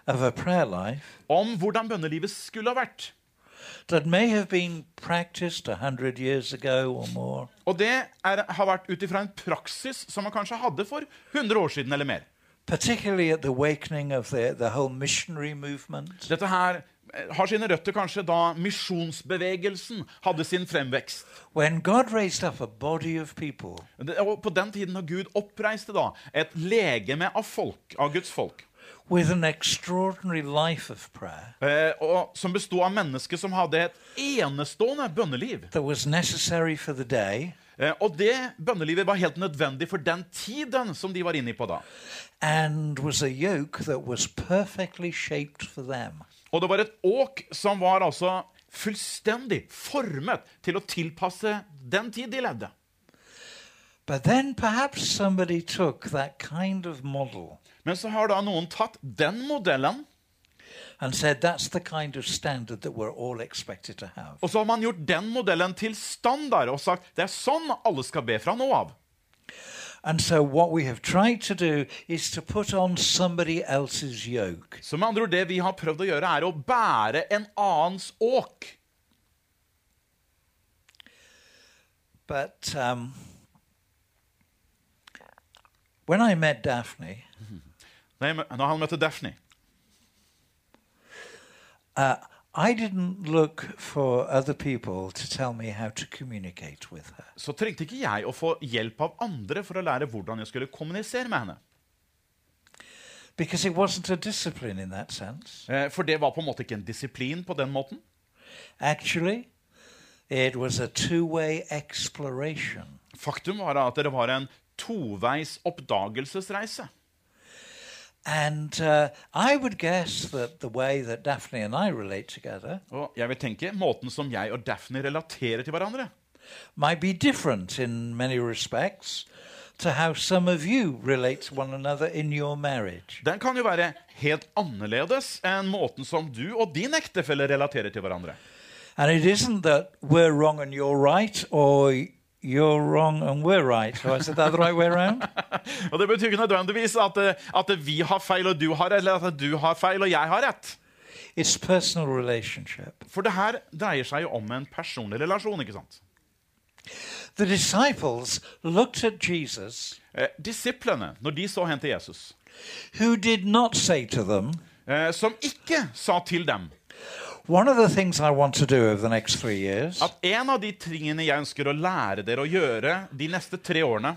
of a prayer life om hvordan bønnelivet skulle ha vært. that may have been practiced a hundred years ago or more, Og det er, har vært ut ifra en praksis som man kanskje hadde for 100 år siden eller mer. particularly at the awakening of the, the whole missionary movement. Dette her eh, har sine røtter kanskje da misjonsbevegelsen hadde sin fremvekst. People Og på den tiden da Gud oppreiste da et legeme av folk, av Guds folk, with an extraordinary life of prayer eh, og som bestod av mennesker som hadde et enestående bønneliv. that was for the day Eh, og det bønnelivet var helt nødvendig for den tiden som de var inne på da. and was a yoke that was perfectly shaped for them. Og det var et åk som var altså fullstendig formet til å tilpasse den tid de levde. But then perhaps somebody took that kind of model Men så har da noen tatt den modellen, and said that's the kind of standard that we're all expected to have. og så har man gjort den modellen til standard og sagt det er sånn alle skal be fra nå av. And so what we have tried to do is to put on somebody else's yoke. Så med andre ord, det vi har prøvd å gjøre, er å bære en annens åk. But um, when I met Daphne, Når jeg mø- når han møtte Daphne, uh, I didn't look for other people to tell me how to communicate with her. så trengte ikke jeg å få hjelp av andre for å lære hvordan jeg skulle kommunisere med henne. Because it wasn't a discipline in that sense. Eh, For det var på en måte ikke en disiplin på den måten. Actually, it was a two way exploration. Faktum var at det var en toveis oppdagelsesreise. And uh, I would guess that the way that Daphne and I relate together Og jeg vil tenke, måten som jeg og Daphne relaterer til hverandre, might be different in many respects to how some of you relate to one another in your marriage. den kan jo være helt annerledes enn måten som du og din ektefelle relaterer til hverandre. And it isn't that we're wrong and you're right, or you're wrong and we're right. So I said that the right way around? [LAUGHS] Og Det betyr ikke nødvendigvis at, eh, at vi har feil og du har rett, eller at du har feil og jeg har rett. It's personal relationship. For det her dreier seg jo om en personlig relasjon. ikke sant? The disciples looked at Jesus, Eh, disiplene, når de så hen til Jesus, who did not say to them, eh, som ikke sa til dem One of the things I want to do over the next three years at en av de tingene jeg ønsker å lære dere å gjøre de neste tre årene,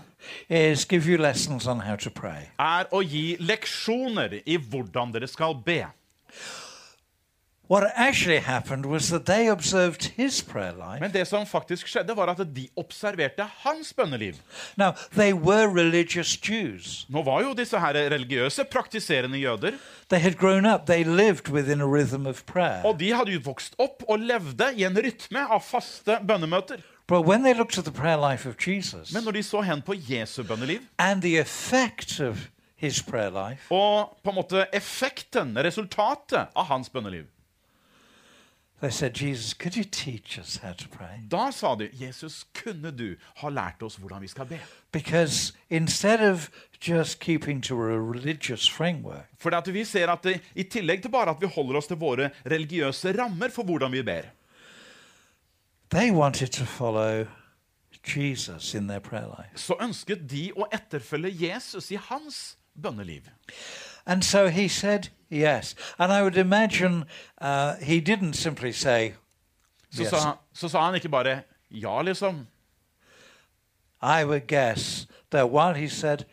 is give you lessons on how to pray. er å gi leksjoner i hvordan dere skal be. What actually happened was that they observed his prayer life. Men det som faktisk skjedde, var at de observerte hans bønneliv. Now, they were religious Jews. Nå var jo disse her religiøse, praktiserende jøder, They had grown up, they lived within a rhythm of prayer. og de hadde jo vokst opp og levde i en rytme av faste bønnemøter. But when they looked at the prayer life of Jesus Men når de så hen på Jesu bønneliv, and the effect of his prayer life, og på en måte effekten, resultatet av hans bønneliv, they said, Jesus, could you teach us how to pray? da sa de, Jesus, kunne du ha lært oss hvordan vi skal be? Because instead of just keeping to a religious framework, For vi ser at i tillegg til bare at vi holder oss til våre religiøse rammer for hvordan vi ber, they wanted to follow Jesus in their prayer life. så ønsket de å etterfølge Jesus i hans bønneliv. And so he said yes. And I would imagine uh, he didn't simply say, Så, Yes. sa, så sa han ikke bare ja, liksom. I would guess that while he said,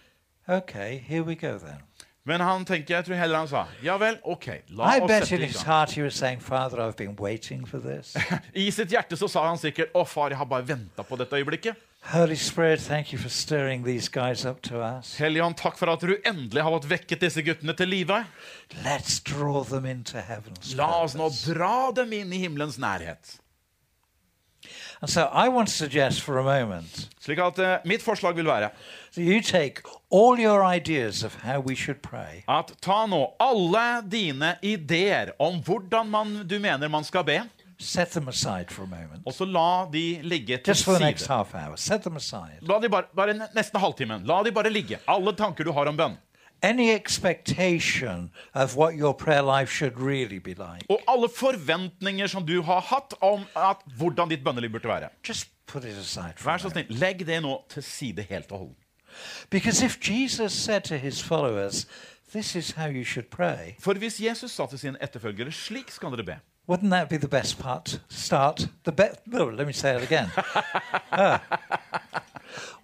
okay, here we go then. Men han tenker, jeg tror heller han sa ja vel, ok, la I oss bet sette in i his gang. heart he was saying, Father, I've been waiting for this. [LAUGHS] I sitt hjerte så sa han sikkert å far, jeg har bare venta på dette øyeblikket. Holy Spirit, thank you for stirring these guys up to us. Helligånd, takk for at du endelig har fått vekket disse guttene til live. Let's draw them into heaven's La oss nå dra dem inn i himmelens nærhet. And so I want to suggest for a moment Slik at uh, mitt forslag vil være that you take all your ideas of how we should pray at ta nå alle dine ideer om hvordan man, du mener man skal be, set them aside for a moment. og så la de ligge til Just for the next side. half hour. Set them aside. La de bare, bare nesten halvtimen. La de bare ligge. Alle tanker du har om bønn. Any expectation of what your prayer life should really be like, Og alle forventninger som du har hatt om at, hvordan ditt bønneliv burde være. just put it aside for Vær så snill, legg det nå til side helt og holdent. Because if Jesus said to his followers, This is how you should pray, For hvis Jesus sa til sine etterfølgere slik skal dere be, wouldn't that be the best part start? The best. no, let me say it again. Uh, [LAUGHS]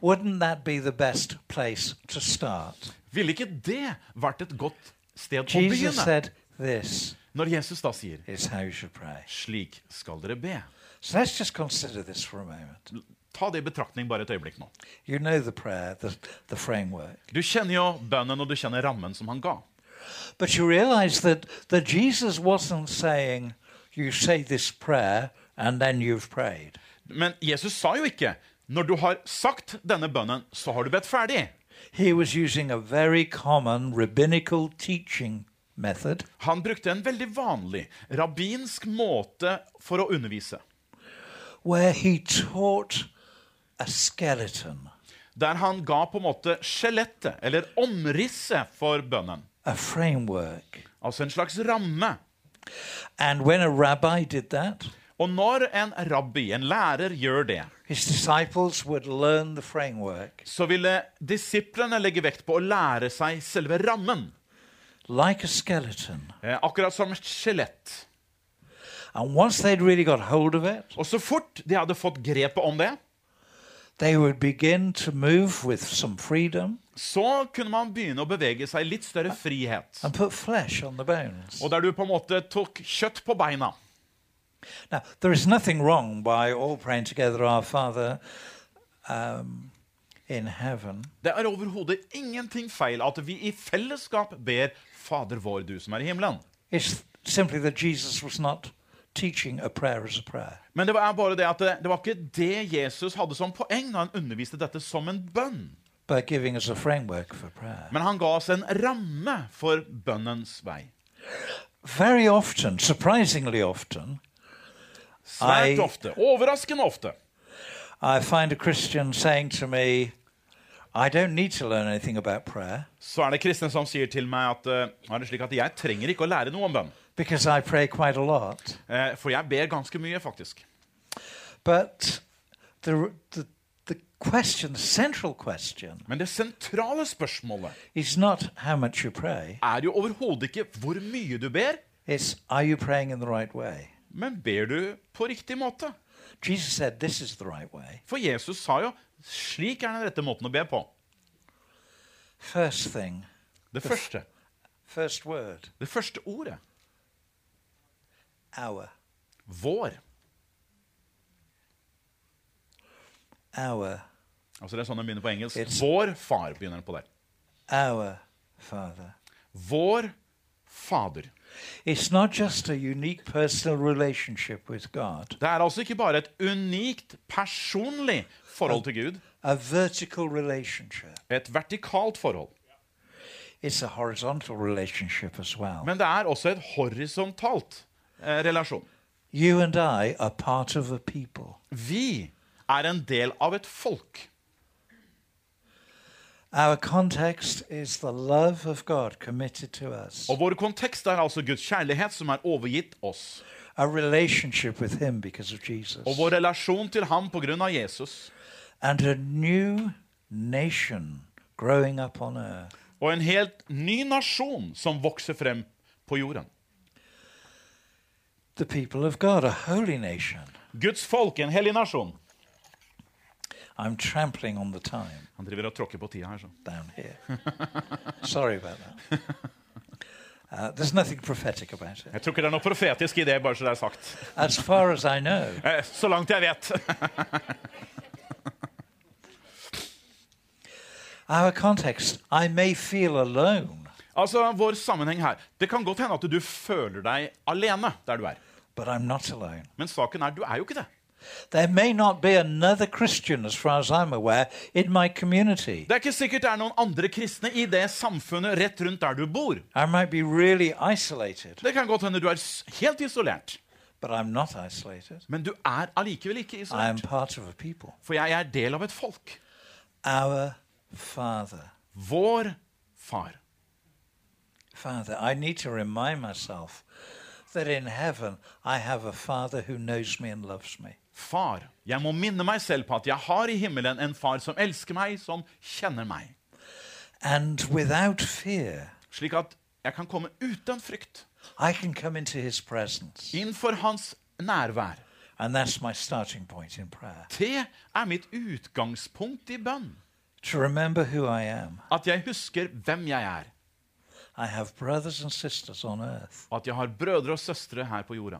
Wouldn't that be the best place to start? ville ikke det vært et godt sted å begynne? said, This Når Jesus da sier is how you pray. slik skal dere be. So let's just consider this for a moment. Ta det i betraktning bare et øyeblikk nå. You know the prayer, the, the framework. Du kjenner jo bønnen, og du kjenner rammen som han ga. But you realize that, that Jesus wasn't saying, You say this prayer and then you've prayed. Men Jesus sa jo ikke Når du har sagt denne bønnen, så har du bedt ferdig. He was using a very common rabbinical teaching method Han brukte en veldig vanlig rabbinsk måte for å undervise. where he taught a skeleton, Der han ga på en måte skjelettet, eller omrisset, for bønnen. a framework. Altså en slags ramme. And when a rabbi did that, Og når en rabbi, en lærer, gjør det, his disciples would learn the framework så ville disiplene legge vekt på å lære seg selve rammen. like a skeleton. Eh, akkurat som et skjelett. And once they'd really got hold of it, Og så fort de hadde fått grepet om det, they would begin to move with some freedom så kunne man begynne å bevege seg i litt større frihet. and put flesh on the bones. Og der du på en måte tok kjøtt på beina. Now, there is nothing wrong by all praying together, Our Father um, in heaven. Det er overhodet ingenting feil at vi i fellesskap ber Fader vår, du som er i himmelen. It's simply that Jesus was not teaching a prayer as a prayer. Men det var bare det at det, det var ikke det Jesus hadde som poeng når han underviste dette som en bønn. by giving us a framework for prayer. Men han ga oss en ramme for bønnens vei. Very often, surprisingly often, Svært I- ofte, overraskende ofte, I find a Christian saying to me, I don't need to learn anything about prayer så er det kristne som sier til meg at, uh, er det slik at jeg trenger ikke å lære noe om bønn. Because I pray quite a lot. Eh, For jeg ber ganske mye, faktisk. But the, the, the question, the central question, Men det sentrale spørsmålet is not how much you pray, er jo overhodet ikke hvor mye du ber, it's are you praying in the right way? men ber du på riktig måte? Jesus said this is the right way. For Jesus sa jo slik er den rette måten å be på. First thing, Det første, first word, det første ordet. Our, Vår. our, Altså Det er sånn den begynner på engelsk. It's- Vår far begynner den på der. our Father. Vår Fader. It's not just a unique personal relationship with God, Det er altså ikke bare et unikt personlig forhold til Gud. a vertical relationship. Et vertikalt forhold. It's a horizontal relationship as well. Men det er også et horisontalt eh, relasjon. You and I are part of a people. Vi er en del av et folk. Our context is the love of God committed to us, Og vår kontekst er altså Guds kjærlighet som er overgitt oss. a relationship with Him because of Jesus, Og vår relasjon til ham på grunn av Jesus. and a new nation growing up on earth. Og en helt ny nasjon som vokser frem på jorden. The people of God, a holy nation. Guds folk, en hellig nasjon. I'm trampling on the time Han driver og tråkker på tida her. så. down here. Sorry about that. [LAUGHS] Uh, there's nothing prophetic about it. Jeg tror ikke det er noe profetisk i det, bare så det er sagt. As far as I know, [LAUGHS] Eh, Så langt jeg vet. [LAUGHS] our context, I may feel alone, Altså, vår sammenheng her. Det kan godt hende at du føler deg alene der du er. Men saken er, du er jo ikke det. There may not be another Christian, as far as I'm aware, in my community. Det er ikke sikkert det er noen andre kristne i det samfunnet rett rundt der du bor. I might be really isolated, Det kan godt hende du er helt isolert. but I'm not isolated. Men du er allikevel ikke I am isolert. part of a people. For jeg er del av et folk. Our Father. Vår far. Father, I need to remind myself that in heaven I have a Father who knows me and loves me. Far. Jeg må minne meg selv på at jeg har i himmelen en far som elsker meg, som kjenner meg. And without fear, Slik at jeg kan komme uten frykt. I can come into his presence. Innenfor hans nærvær. And that's my starting point in prayer. Det er mitt utgangspunkt i bønn. To remember who I am. At jeg husker hvem jeg er. I have brothers and sisters on earth. At jeg har brødre og søstre her på jorda.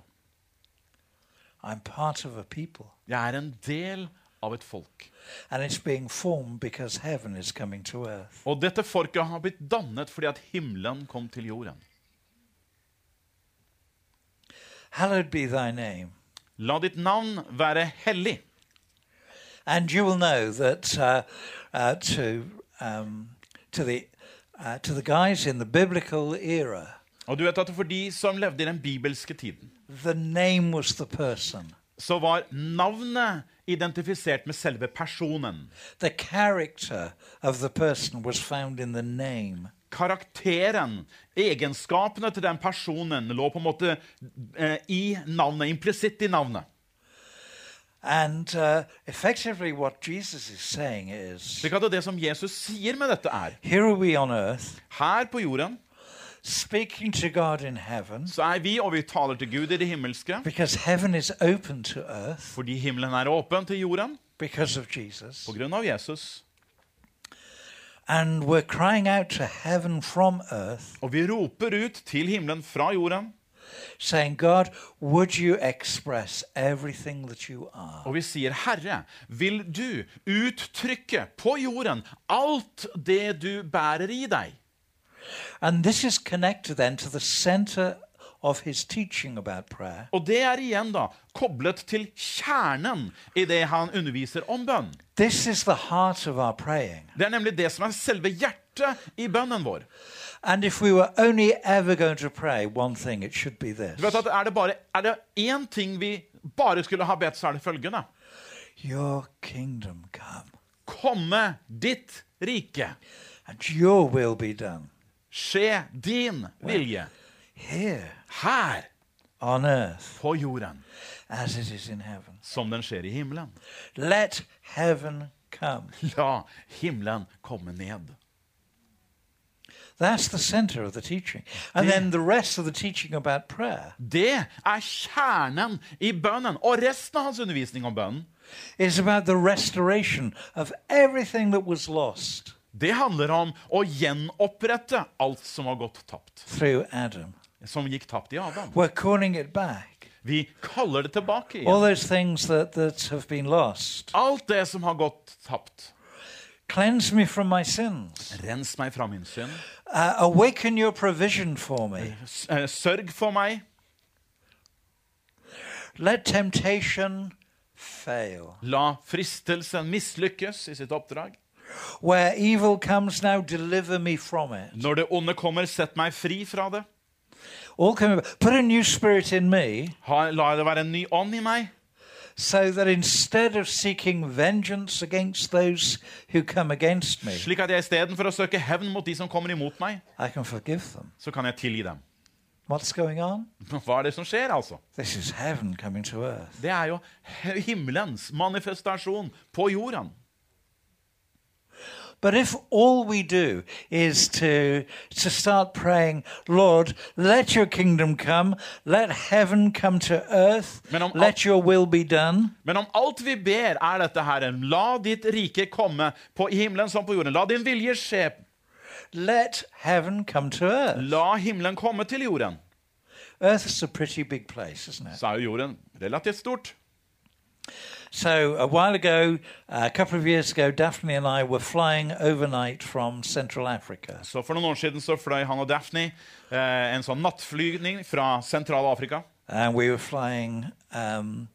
I'm part of a people. Jeg er en del av et folk. And it's being formed because heaven is coming to earth. Og dette folket har blitt dannet fordi at himmelen kom til jorden. Hallowed be thy name. La ditt navn være hellig. And you will know that uh, uh, to um, to the uh, to the guys in the biblical era, Og du vet at For de som levde i den bibelske tiden, the name was the person. så var navnet identifisert med selve personen. The character of the person was found in the name. Karakteren, egenskapene til den personen, lå på en måte eh, i navnet, implisitt i navnet. And uh, effectively, what Jesus is saying is Slik at det som Jesus sier med dette, er here are we on earth, her på jorden speaking to God in heaven, så er vi, og vi taler til Gud i det himmelske, because heaven is open to earth fordi himmelen er åpen til jorden because of Jesus. på grunn av Jesus. And we're crying out to heaven from earth, Og vi roper ut til himmelen fra jorden, saying, God, would you express everything that you are? og vi sier, Herre, vil du uttrykke på jorden alt det du bærer i deg? And this is connected then to the center of his teaching about prayer. Og det er igjen da koblet til kjernen i det han underviser om bønn. This is the heart of our praying. Det er nemlig det som er selve hjertet i bønnen vår. And if we were only ever going to pray one thing, it should be this Du vet at Er det bare er det én ting vi bare skulle ha bedt, så er det følgende. Your kingdom come, Komme ditt rike. and your will be done Skje din vilje. here Her on earth på jorden as it is in heaven. som den skjer i himmelen. Let heaven come. La himmelen komme ned. That's the center of the teaching. And Det- then the rest of the teaching about prayer Det er kjernen i bønnen. Og resten av hans undervisning om bønnen is about the restoration of everything that was lost det handler om å gjenopprette alt som har gått tapt. through Adam. Som gikk tapt i Adam. We're calling it back. Vi kaller det tilbake All igjen. those things that, that have been lost. Alt det som har gått tapt. Cleanse me from my sins. Rens meg fra min synd. Uh, awaken your provision for me. Eh, Sørg for meg. Let temptation fail. La fristelsen mislykkes i sitt oppdrag. Where evil comes now, deliver me from it. Når det onde kommer, sett meg fri fra det. All coming, put a new spirit in me Ha, la det være en ny ånd i meg, so that instead of seeking vengeance against those who come against me, slik at jeg istedenfor å søke hevn mot de som kommer imot meg, I can forgive them. så kan jeg tilgi dem. What's going on? [LAUGHS] Hva er det som skjer, altså? This is heaven coming to earth. Det er jo himmelens manifestasjon på jorden. But if all we do is to, to start praying, Lord, let your kingdom come, let heaven come to earth, let your will be done, Men om alt vi ber, er dette, Herre, la ditt rike komme på i himmelen som på jorden. La din vilje skje. let heaven come to earth. La himmelen komme til jorden. Earth is a pretty big place, isn't it? Så er jo jorden relativt stort. So a while ago, a couple of years ago, Daphne and I were flying overnight from Central Africa. Så For noen år siden så fløy han og Daphne eh, en sånn nattflygning fra Sentral-Afrika. And we were flying, um,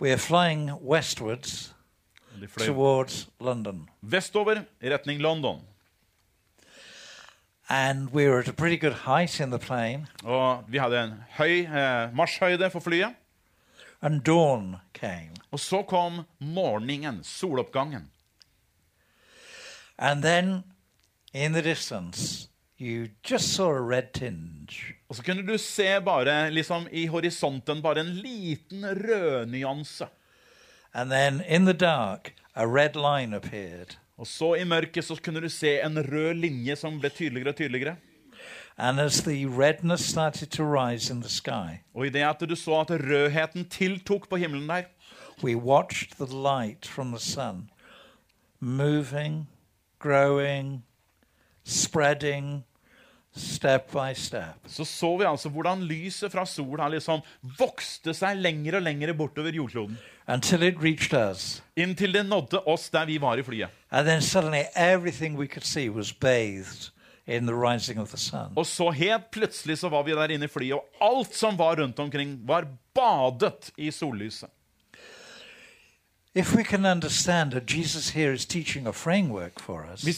we were flying westwards towards London. vestover i retning London. And we were at a pretty good height in the plane, Og vi hadde en høy eh, marsjhøyde for flyet. and dawn came. Og så kom morgenen, soloppgangen. And then, in the distance, you just saw a red tinge. Og så kunne du se bare liksom i horisonten bare en liten rødnyanse. And then, in the dark, a red line appeared. Og så i mørket så kunne du se en rød linje som ble tydeligere og tydeligere. And as the redness started to rise in the sky, Og i det at du så at rødheten tiltok på himmelen der, we watched the light from the sun moving, growing, spreading, step by step. så så vi altså hvordan lyset fra sola liksom vokste seg lenger og lenger bortover jordkloden. Until it reached us. Inntil det nådde oss der vi var i flyet. And then suddenly everything we could see was bathed in the rising of the sun. Og så helt plutselig så var vi der inne i flyet, og alt som var rundt omkring, var badet i sollyset. Hvis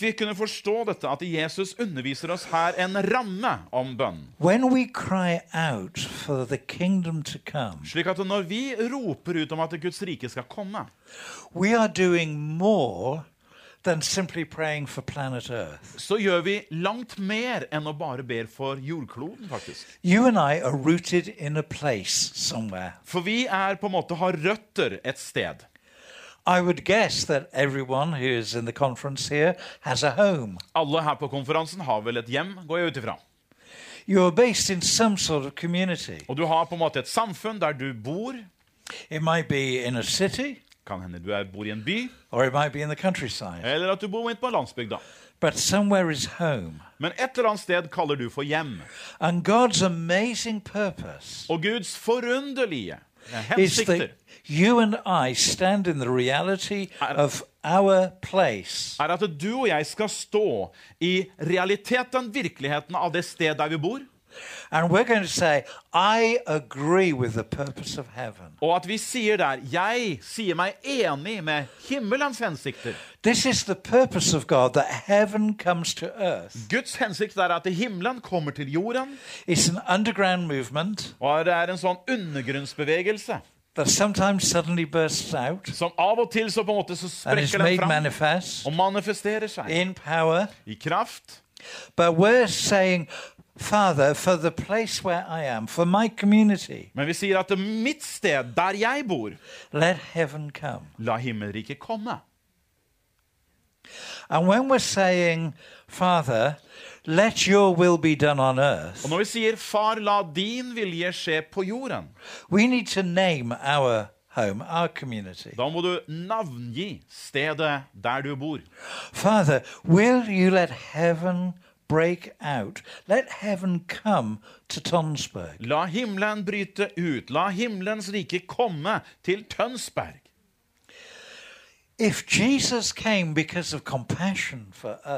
vi kunne forstå dette, at Jesus underviser oss her en ramme om bønn, when we cry out for the kingdom to come, slik at når vi roper ut om at Guds rike skal komme, we are doing more than simply praying for planet Earth. så gjør vi langt mer enn å bare ber for jordkloden, faktisk. You and I are rooted in a place somewhere. For vi er på en måte har røtter et sted. I would guess that everyone who is in the conference here has a home. Alle her på konferansen har vel et hjem, går jeg ut ifra. You are based in some sort of community. Og du har på en måte et samfunn der du bor. It might be in a city, Kan hende du er, bor i en by, or it might be in the countryside. eller at du bor midt på landsbygda. But somewhere is home. Men et eller annet sted kaller du for hjem. And God's amazing purpose Og Guds forunderlige hensikter you and I stand in the reality of our place. er at du og jeg skal stå i realiteten, virkeligheten av det sted der vi bor. And we're going to say, I agree with the purpose of heaven. Og at vi sier der 'Jeg sier meg enig med himmelens hensikter'. This is the purpose of God that heaven comes to earth. Guds hensikt er at himmelen kommer til jorden, It's an underground movement og det er en sånn undergrunnsbevegelse that sometimes suddenly bursts out som av og til så på en måte så and is sprekker den made fram manifest og manifesterer seg in power. i kraft. But we're saying, Father, for the place where I am, for my community, Men vi sier at er mitt sted, der jeg bor, let heaven come. la himmelriket komme. And when we're saying, Father, let your will be done on earth, Og når vi sier 'Far, la din vilje skje på jorden', we need to name our home, our community. da må du navngi stedet der du bor. Father, will you let heaven break out? Let heaven come to Tonsberg. La himmelen bryte ut. La himmelens rike komme til Tønsberg. If Jesus came because of compassion for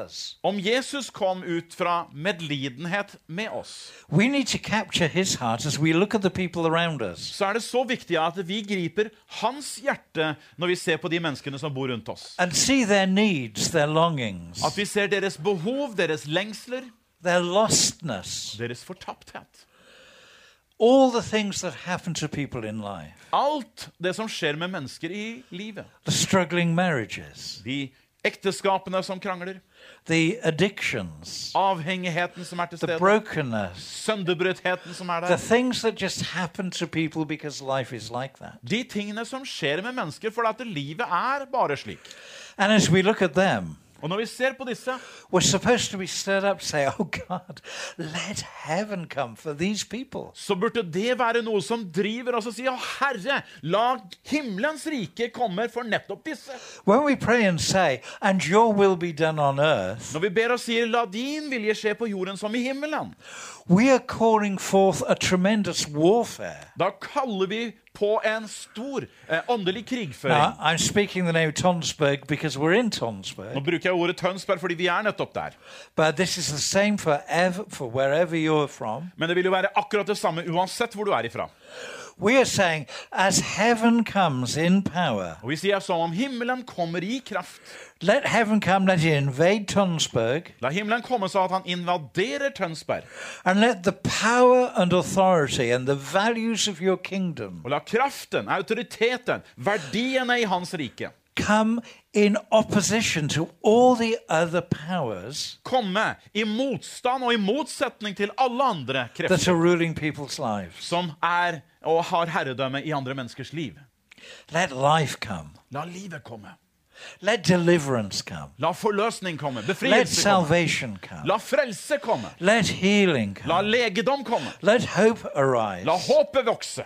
us, Om Jesus kom ut fra medlidenhet med oss, we need to capture his heart as we look at the people around us. så er det så viktig at vi griper hans hjerte når vi ser på de menneskene som bor rundt oss. and see their needs, their longings, At vi ser deres behov, deres lengsler, their lostness, deres fortapthet. All the things that happen to people in life, Alt det som skjer med mennesker i livet. the struggling marriages, De ekteskapene som krangler, the addictions, avhengigheten som er til the stede, brokenness, sønderbrøtheten som er the der. things that just happen to people because life is like that. De tingene som skjer med mennesker fordi at livet er bare slik. And as we look at them, Og når vi ser på disse, we're supposed to be stirred up, say, Oh God, let come for these så burde det være noe som driver oss og sier Å, Herre, la himmelens rike komme for nettopp disse. When we pray and say, And your will be done on earth, Når vi ber og sier La din vilje skje på jorden som i himmelen, we are forth a da kaller vi på en stor eh, åndelig Now, krigføring. I'm speaking the name Tonsberg because we're in Nå bruker jeg ordet Tønsberg fordi vi er nettopp der. but this is the same for, ev for wherever you're from. Men det vil jo være akkurat det samme uansett hvor du er ifra. We are saying, as heaven comes in power, vi sier som om himmelen kommer i kraft. let heaven come, let it invade Tonsberg, La himmelen komme så at han invaderer Tønsberg. and let the power and authority and the values of your kingdom Og la kraften, autoriteten, verdiene i hans rike come in opposition to all the other powers komme i motstand og i motsetning til alle andre that krefter are ruling people's lives. som er og har herredømme i andre menneskers liv. Let life come. La livet komme. Let deliverance come. La forløsning komme. Let Befrielse komme. salvation come. La frelse komme. Let healing La come. legedom komme. Let hope arise. La håpet vokse.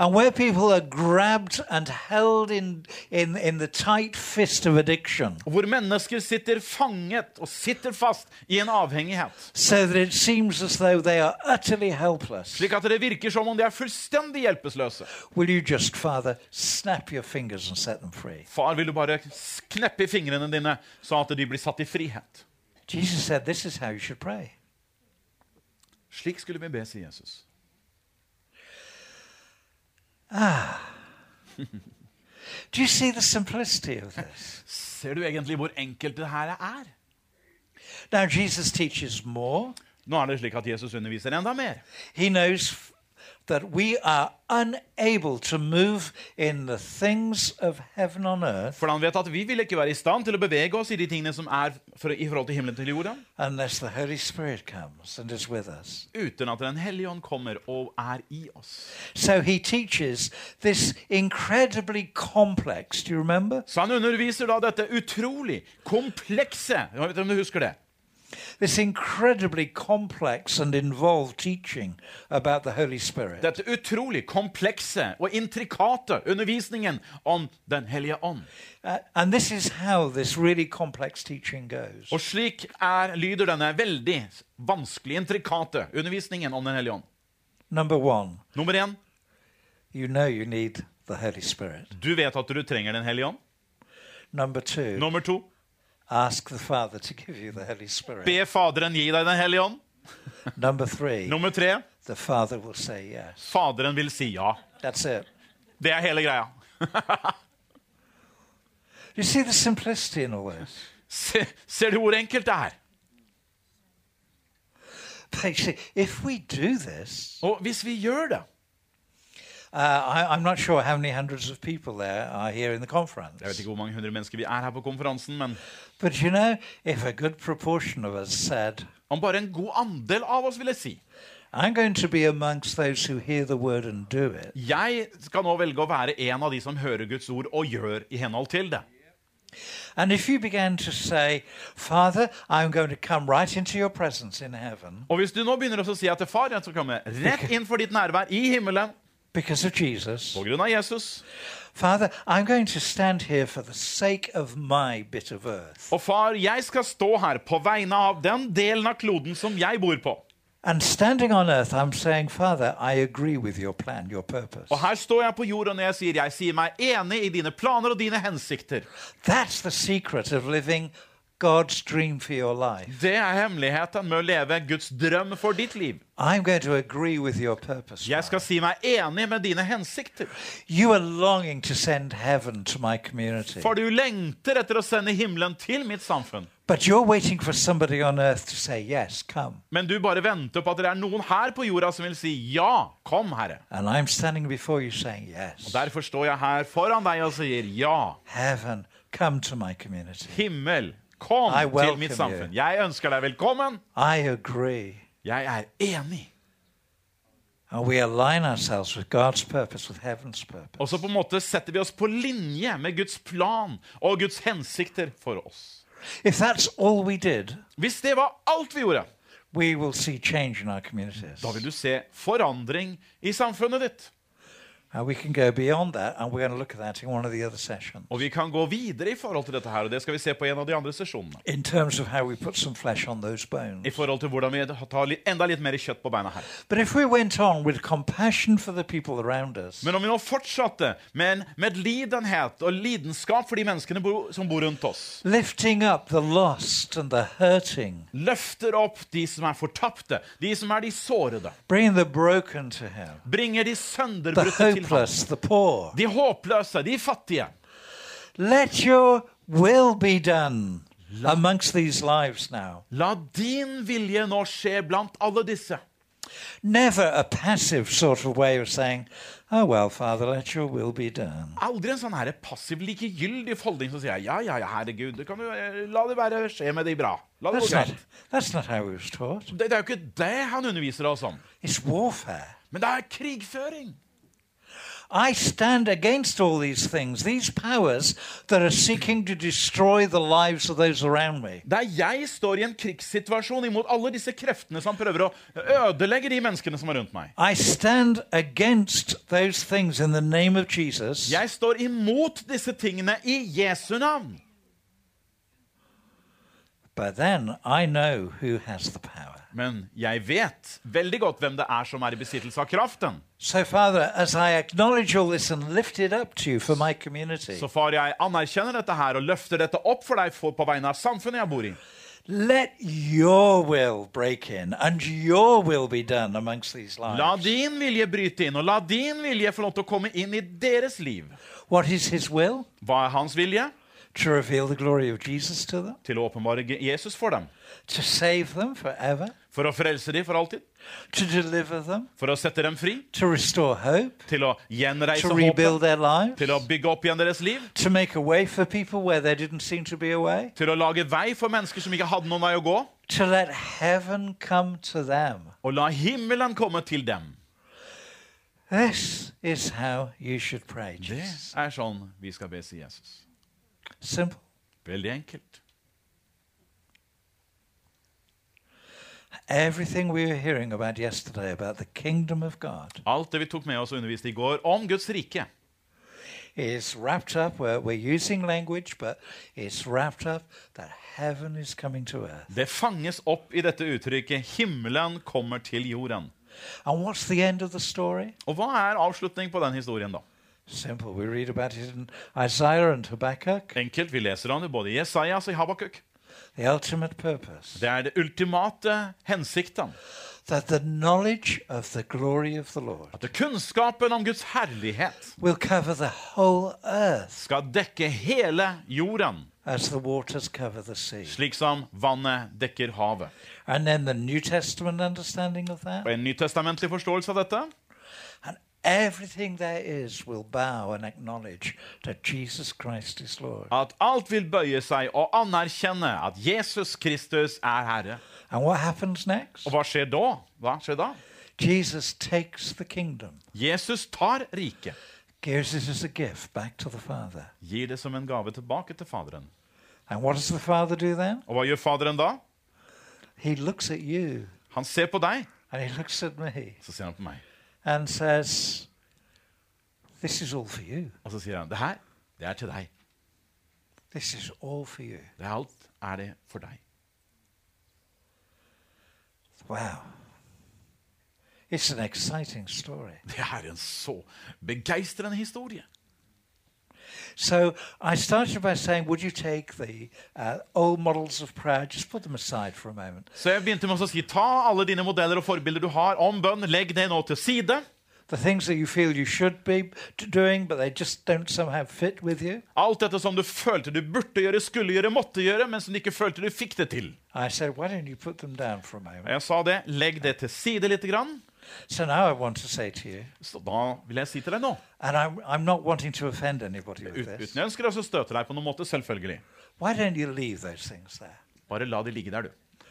And where people are grabbed and held in, in, in the tight fist of addiction, Hvor mennesker sitter fanget og sitter fast i en avhengighet. so that it seems as though they are utterly helpless, Slik at det virker som om de er fullstendig hjelpeløse. will you just, Father, snap your fingers and set them free? Far, vil du bare kneppe i fingrene dine, så at de blir satt i frihet? Jesus said, This is how you should pray. Slik skulle vi be, sier Jesus. [LAUGHS] Do you see the simplicity of this? Ser du egentlig hvor enkelt det her er? Now, Jesus teaches more. Nå er det slik at Jesus underviser enda mer. He knows that we are unable to move in the things of heaven on earth For han vet at vi vil ikke være i stand til å bevege oss i de tingene som er for, i forhold til himmelen til jorda, unless the Holy Spirit comes and is with us. uten at Den hellige ånd kommer og er i oss. So he teaches this incredibly complex, do you remember? Så han underviser da dette utrolig komplekse Jeg vet om du husker det? This incredibly complex and involved teaching about the Holy Spirit. Dette utrolig komplekse og intrikate undervisningen om Den hellige ånd. Uh, and this is how this really complex teaching goes. Og slik er, lyder denne veldig vanskelig, intrikate undervisningen om Den hellige ånd. Number one, Nummer én you know you need the Holy Spirit. du vet at du trenger Den hellige ånd. Number two, Nummer to be Faderen gi deg Den hellige ånd. Three, Nummer tre the Father will say yes. Faderen vil si ja. That's it. Det er hele greia. [LAUGHS] You see the simplicity in all this? Se, ser du hvor enkelt det er? Actually, if we do this, Og hvis vi gjør det uh, I, I'm not sure how many hundreds of people there are here in the conference. Jeg vet ikke hvor mange hundre mennesker vi er her på konferansen, men But you know, if a good proportion of us said, om bare en god andel av oss, ville si I'm going to be amongst those who hear the word and do it, Jeg skal nå velge å være en av de som hører Guds ord og gjør i henhold til det. and if you began to say, Father, I'm going to come right into your presence in heaven Og hvis du nå begynner å si at far, jeg skal komme rett inn for ditt nærvær i himmelen because of Jesus, på grunn av Jesus Father, I'm going to stand here for the sake of my bit of earth. Og far, jeg skal stå her på vegne av den delen av kloden som jeg bor på. And standing on earth, I'm saying, Father, I agree with your plan, your purpose. Og her står jeg på jorden når jeg sier jeg sier meg enig i dine planer og dine hensikter. That's the secret of living God's dream for your life. Det er hemmeligheten med å leve Guds drøm for ditt liv. I'm going to agree with your purpose. Jeg skal si meg enig med dine hensikter. You are longing to send heaven to my community. For du lengter etter å sende himmelen til mitt samfunn. But you're waiting for somebody on earth to say, Yes, come. Men du bare venter på at det er noen her på jorda som vil si ja, kom, Herre. And I'm standing before you saying, Yes. Derfor står jeg her foran deg og sier ja. Heaven, come to my community. Himmel, kom til mitt you. samfunn. Jeg ønsker deg velkommen. Jeg er enig. And we align ourselves with God's purpose, with heaven's purpose. Og så på en måte setter vi oss på linje med Guds plan og Guds hensikter for oss. If that's all we did, Hvis det var alt vi gjorde, we will see change in our communities. da vil du se forandring i samfunnet ditt. And we can go beyond that, and we're going to look at that in one of the other sessions. Og vi kan gå videre i forhold til dette her, og det skal vi se på en av de andre sesjonene. In terms of how we put some flesh on those bones. I forhold til hvordan vi tar litt, enda litt mer kjøtt på beina her. But if we went on with compassion for the people around us, Men om vi nå fortsatte med en medlidenhet og lidenskap for de menneskene bo, som bor rundt oss, lifting up the lost and the hurting, løfter opp de som er fortapte, de som er de sårede, bringing the broken to Him, bringer de sønderbrutte til ham, hopeless, the poor, de håpløse, de fattige. let your will be done amongst these lives now. La din vilje nå skje blant alle disse. Never a passive sort of way of saying, Oh, well, Father, let your will be done. Aldri en sånn her passiv, likegyldig holdning som sier ja, ja, ja, herregud, det kan du, eh, la det være skje med de bra. La det gå That's not, that's not how we was taught. Det, det er jo ikke det han underviser oss om. It's warfare. Men det er krigføring. I stand against all these things, these powers that are seeking to destroy the lives of those around me. Der jeg står i en krigssituasjon imot alle disse kreftene som prøver å ødelegge de menneskene som er rundt meg. I stand against those things in the name of Jesus. Jeg står imot disse tingene i Jesu navn. But then I know who has the power. Men jeg vet veldig godt hvem det er som er i besittelse av kraften. So, Father, as I acknowledge all this and lift it up to you for my community, Så far, jeg anerkjenner dette her og løfter dette opp for deg for, på vegne av samfunnet jeg bor i. Let your will break in and your will be done amongst these La lives. din vilje bryte inn, og la din vilje få lov til å komme inn i deres liv. What is his will? Hva er hans vilje? To reveal the glory of Jesus to them, Til å åpenbare Jesus for dem. to save them forever, For å frelse dem for alltid. To deliver them, For å sette dem fri. to restore hope, Til å gjenreise to rebuild håpet. their lives, Til å bygge opp igjen deres liv. to make a way for people where there didn't seem to be a way, Til å lage vei for mennesker som ikke hadde noen vei å gå. to let heaven come to them. Og la himmelen komme til dem. This is how you should pray, Det er sånn vi skal be, sier Jesus. Simple. Veldig enkelt. Everything we were hearing about yesterday about the kingdom of God Alt det vi tok med oss og underviste i går om Guds rike, is wrapped up. We're, we're using language, but it's wrapped up that heaven is coming to earth. det fanges opp i dette uttrykket 'himmelen kommer til jorden'. And what's the end of the story? Og hva er avslutning på den historien, da? Simple. We read about it in Isaiah and Habakkuk. Enkelt. Vi leser om det både i Jesajas og i Habakuk. The ultimate purpose Det er det ultimate hensikten. that the knowledge of the glory of the Lord At kunnskapen om Guds herlighet will cover the whole earth skal dekke hele jorden, as the waters cover the sea. slik som vannet dekker havet. And then the New Testament understanding of that. Og En nytestamentlig forståelse av dette. Everything there is will bow and acknowledge that Jesus Christ is Lord. At alt vil bøye seg og anerkjenne at Jesus Kristus er Herre. And what happens next? Og hva skjer da? Hva skjer da? Jesus takes the kingdom, Jesus tar riket, gives it as a gift back to the Father. gir det som en gave tilbake til Faderen. And what does the Father do then? Og hva gjør Faderen da? He looks at you Han ser på deg, and he looks at me så ser han på meg. And says, This is all for you. Og så sier han, det her, det er til deg. This is all for you. Det er alt er det for deg. Wow. It's an exciting story. Det er en så begeistrende historie. So I started by saying, Would you take the uh, old models of prayer, just put them aside for a moment? Så jeg begynte med å si, ta alle dine modeller og forbilder du har om bønn, legg det nå til side. The things that you feel you should be doing, but they just don't somehow fit with you. Alt dette som du følte du burde gjøre, skulle gjøre, måtte gjøre, men som du ikke følte du fikk det til. I said, Why don't you put them down for a moment? jeg sa det, legg det til side litt. Grann. So now I want to say to you, Så da vil jeg si til deg nå, and I'm, I'm not wanting to offend anybody ut- with this, uten jeg ønsker å støte deg på noen måte, selvfølgelig. why don't you leave those things there? Bare la de ligge der, du.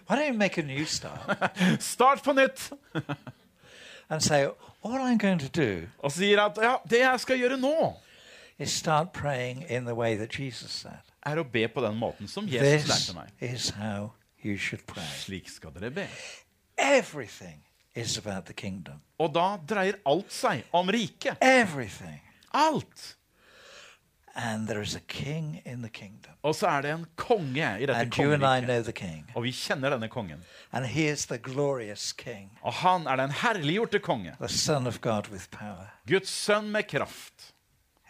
Why don't you make a new start [LAUGHS] Start på nytt! [LAUGHS] and say, All I'm going to do Og sier at ja, det jeg skal gjøre nå, is start praying in the way that Jesus said. er å be på den måten som Jesus This lærte meg. is how you should pray. Slik skal dere be. Everything is about the kingdom. Og da dreier alt seg om riket. Everything. Alt! And there is a king in the kingdom. Og så er det en konge i dette And you and I kongeriket. know the king. Og vi kjenner denne kongen. And he is the glorious king, Og han er den herliggjorte konge. the Son of God with power. Guds sønn med kraft.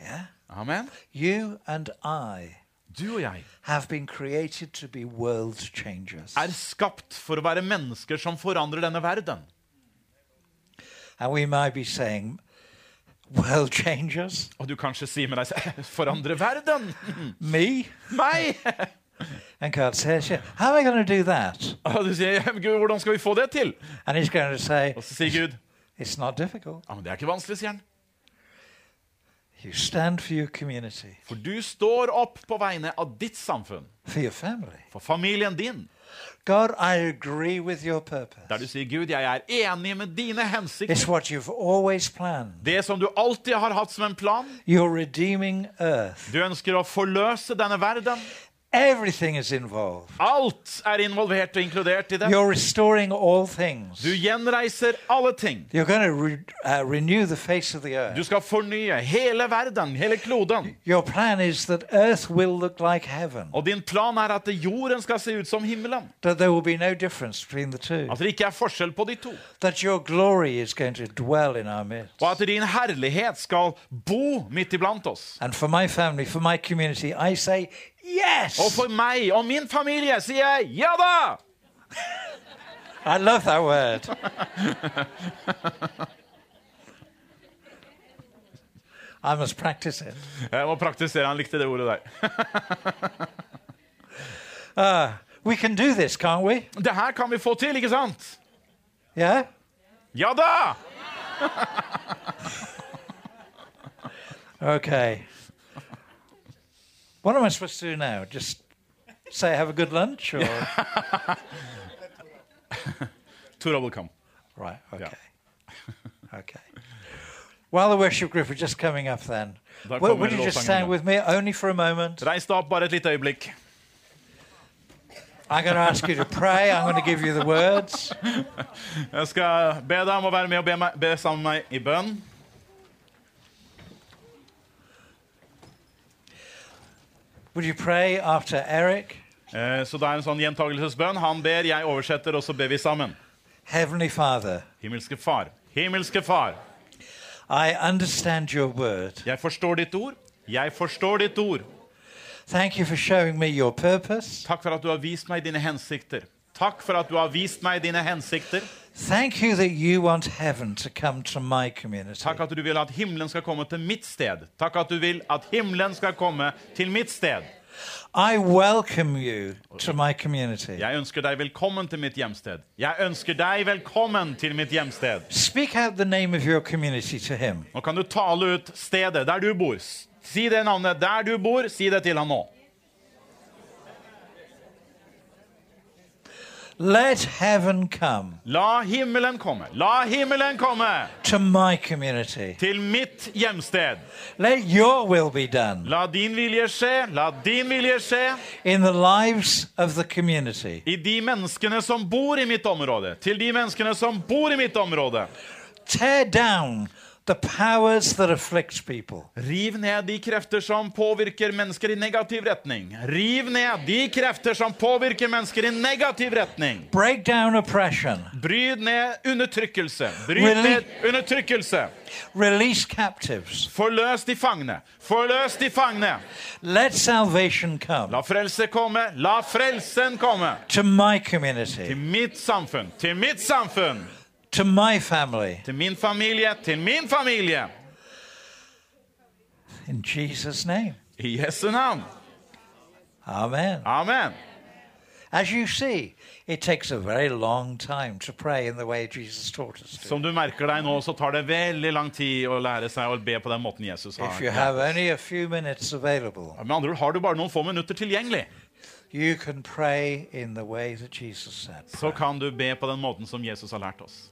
Yeah? Amen. You and I Du og jeg have been created to be world changers. er skapt for å være mennesker som forandrer denne verden. And we might be saying, world changers? Og du kanskje sier med deg selv [LAUGHS] forandre verden? [LAUGHS] Me? Meg! [LAUGHS] And God says, yeah, how am I going to do that? Og du sier Gud, hvordan skal vi få det til? And he's going to say, Og så sier Gud it's not difficult. ja, men det er ikke vanskelig, sier han. You stand for your community, For du står opp på vegne av ditt samfunn, for your family. for familien din. God, I agree with your purpose. Der du sier Gud, jeg er enig med dine hensikter. It's what you've always planned. Det som du alltid har hatt som en plan. You're redeeming earth. Du ønsker å forløse denne verden. Everything is involved. Alt er involvert og inkludert i det. You're restoring all things. Du gjenreiser alle ting. You're going to re- uh, renew the face of the Du skal fornye hele verden, hele kloden. Your plan is that earth will look like heaven, Og din plan er at jorden skal se ut som himmelen. that there will be no difference between the two, At det ikke er forskjell på de to. that your glory is going to dwell in our midst. Og at din herlighet skal bo midt iblant oss. And for my family, for my community, I say, yes. Og for meg og min familie sier jeg ja da! I love that word. I must practice it. Jeg må praktisere. Han likte det ordet der. [LAUGHS] Uh, we can do this, can't we? Det her kan vi få til, ikke sant? Yeah? Ja da! [LAUGHS] Okay. What am I supposed to do now? Just say have a good lunch or [LAUGHS] Tora will come. right, okay. okay. While the worship group are just coming up then. Daar Would, you just stand with me only for a moment? Reis deg opp bare et lite øyeblikk. I'm going to ask you to pray. I'm going to give you the words. [LAUGHS] Jeg skal be deg om å være med og be, meg, be sammen med meg i bønn. Would you pray after Eric? Eh, Så det er en sånn gjentagelsesbønn. Han ber, jeg oversetter, og så ber vi sammen. Heavenly Father, Himmelske Far. Himmelske Far. I understand your word. Jeg forstår ditt ord. Jeg forstår ditt ord. Thank you for showing me your purpose. Takk for at du har vist meg dine hensikter. Takk for at du har vist meg dine hensikter. Thank you that you want heaven to come to my community. Takk at du vil at himmelen skal komme til mitt sted. Takk at du vil at himmelen skal komme til mitt sted. I welcome you to my community. Jeg ønsker deg velkommen til mitt hjemsted. Jeg ønsker deg velkommen til mitt hjemsted. Speak out the name of your community to him. Nå kan du tale ut stedet der du bor. Si det navnet der du bor. Si det til han nå. Let heaven come La himmelen komme. La himmelen komme to my community. til mitt hjemsted. Let your will be done La din vilje skje. La din vilje skje in the lives of the community. i de menneskene som bor i mitt område. Til de menneskene som bor i mitt område. Tear down the powers that afflict people. Riv ned de krefter som påvirker mennesker i negativ retning. Riv ned de krefter som påvirker mennesker i negativ retning. Break down oppression. Bryd ned undertrykkelse. Bryd Rele ned undertrykkelse. Release captives. Forløs de fangne. Forløs de fangne. Let salvation come La frelse komme. La frelsen komme. to my Til mitt samfunn. Til mitt samfunn. To my family. Til min familie. Til min familie. In Jesus' name. I Jesu navn. Amen. Amen. As you see, it takes a very long time to pray in the way Jesus taught us to. Som du merker deg nå, så tar det veldig lang tid å lære seg å be på den måten Jesus har. If you have only a few minutes available, Med andre ord har du bare noen få minutter tilgjengelig. you can pray in the way that Jesus said. Så kan du be på den måten som Jesus har lært oss.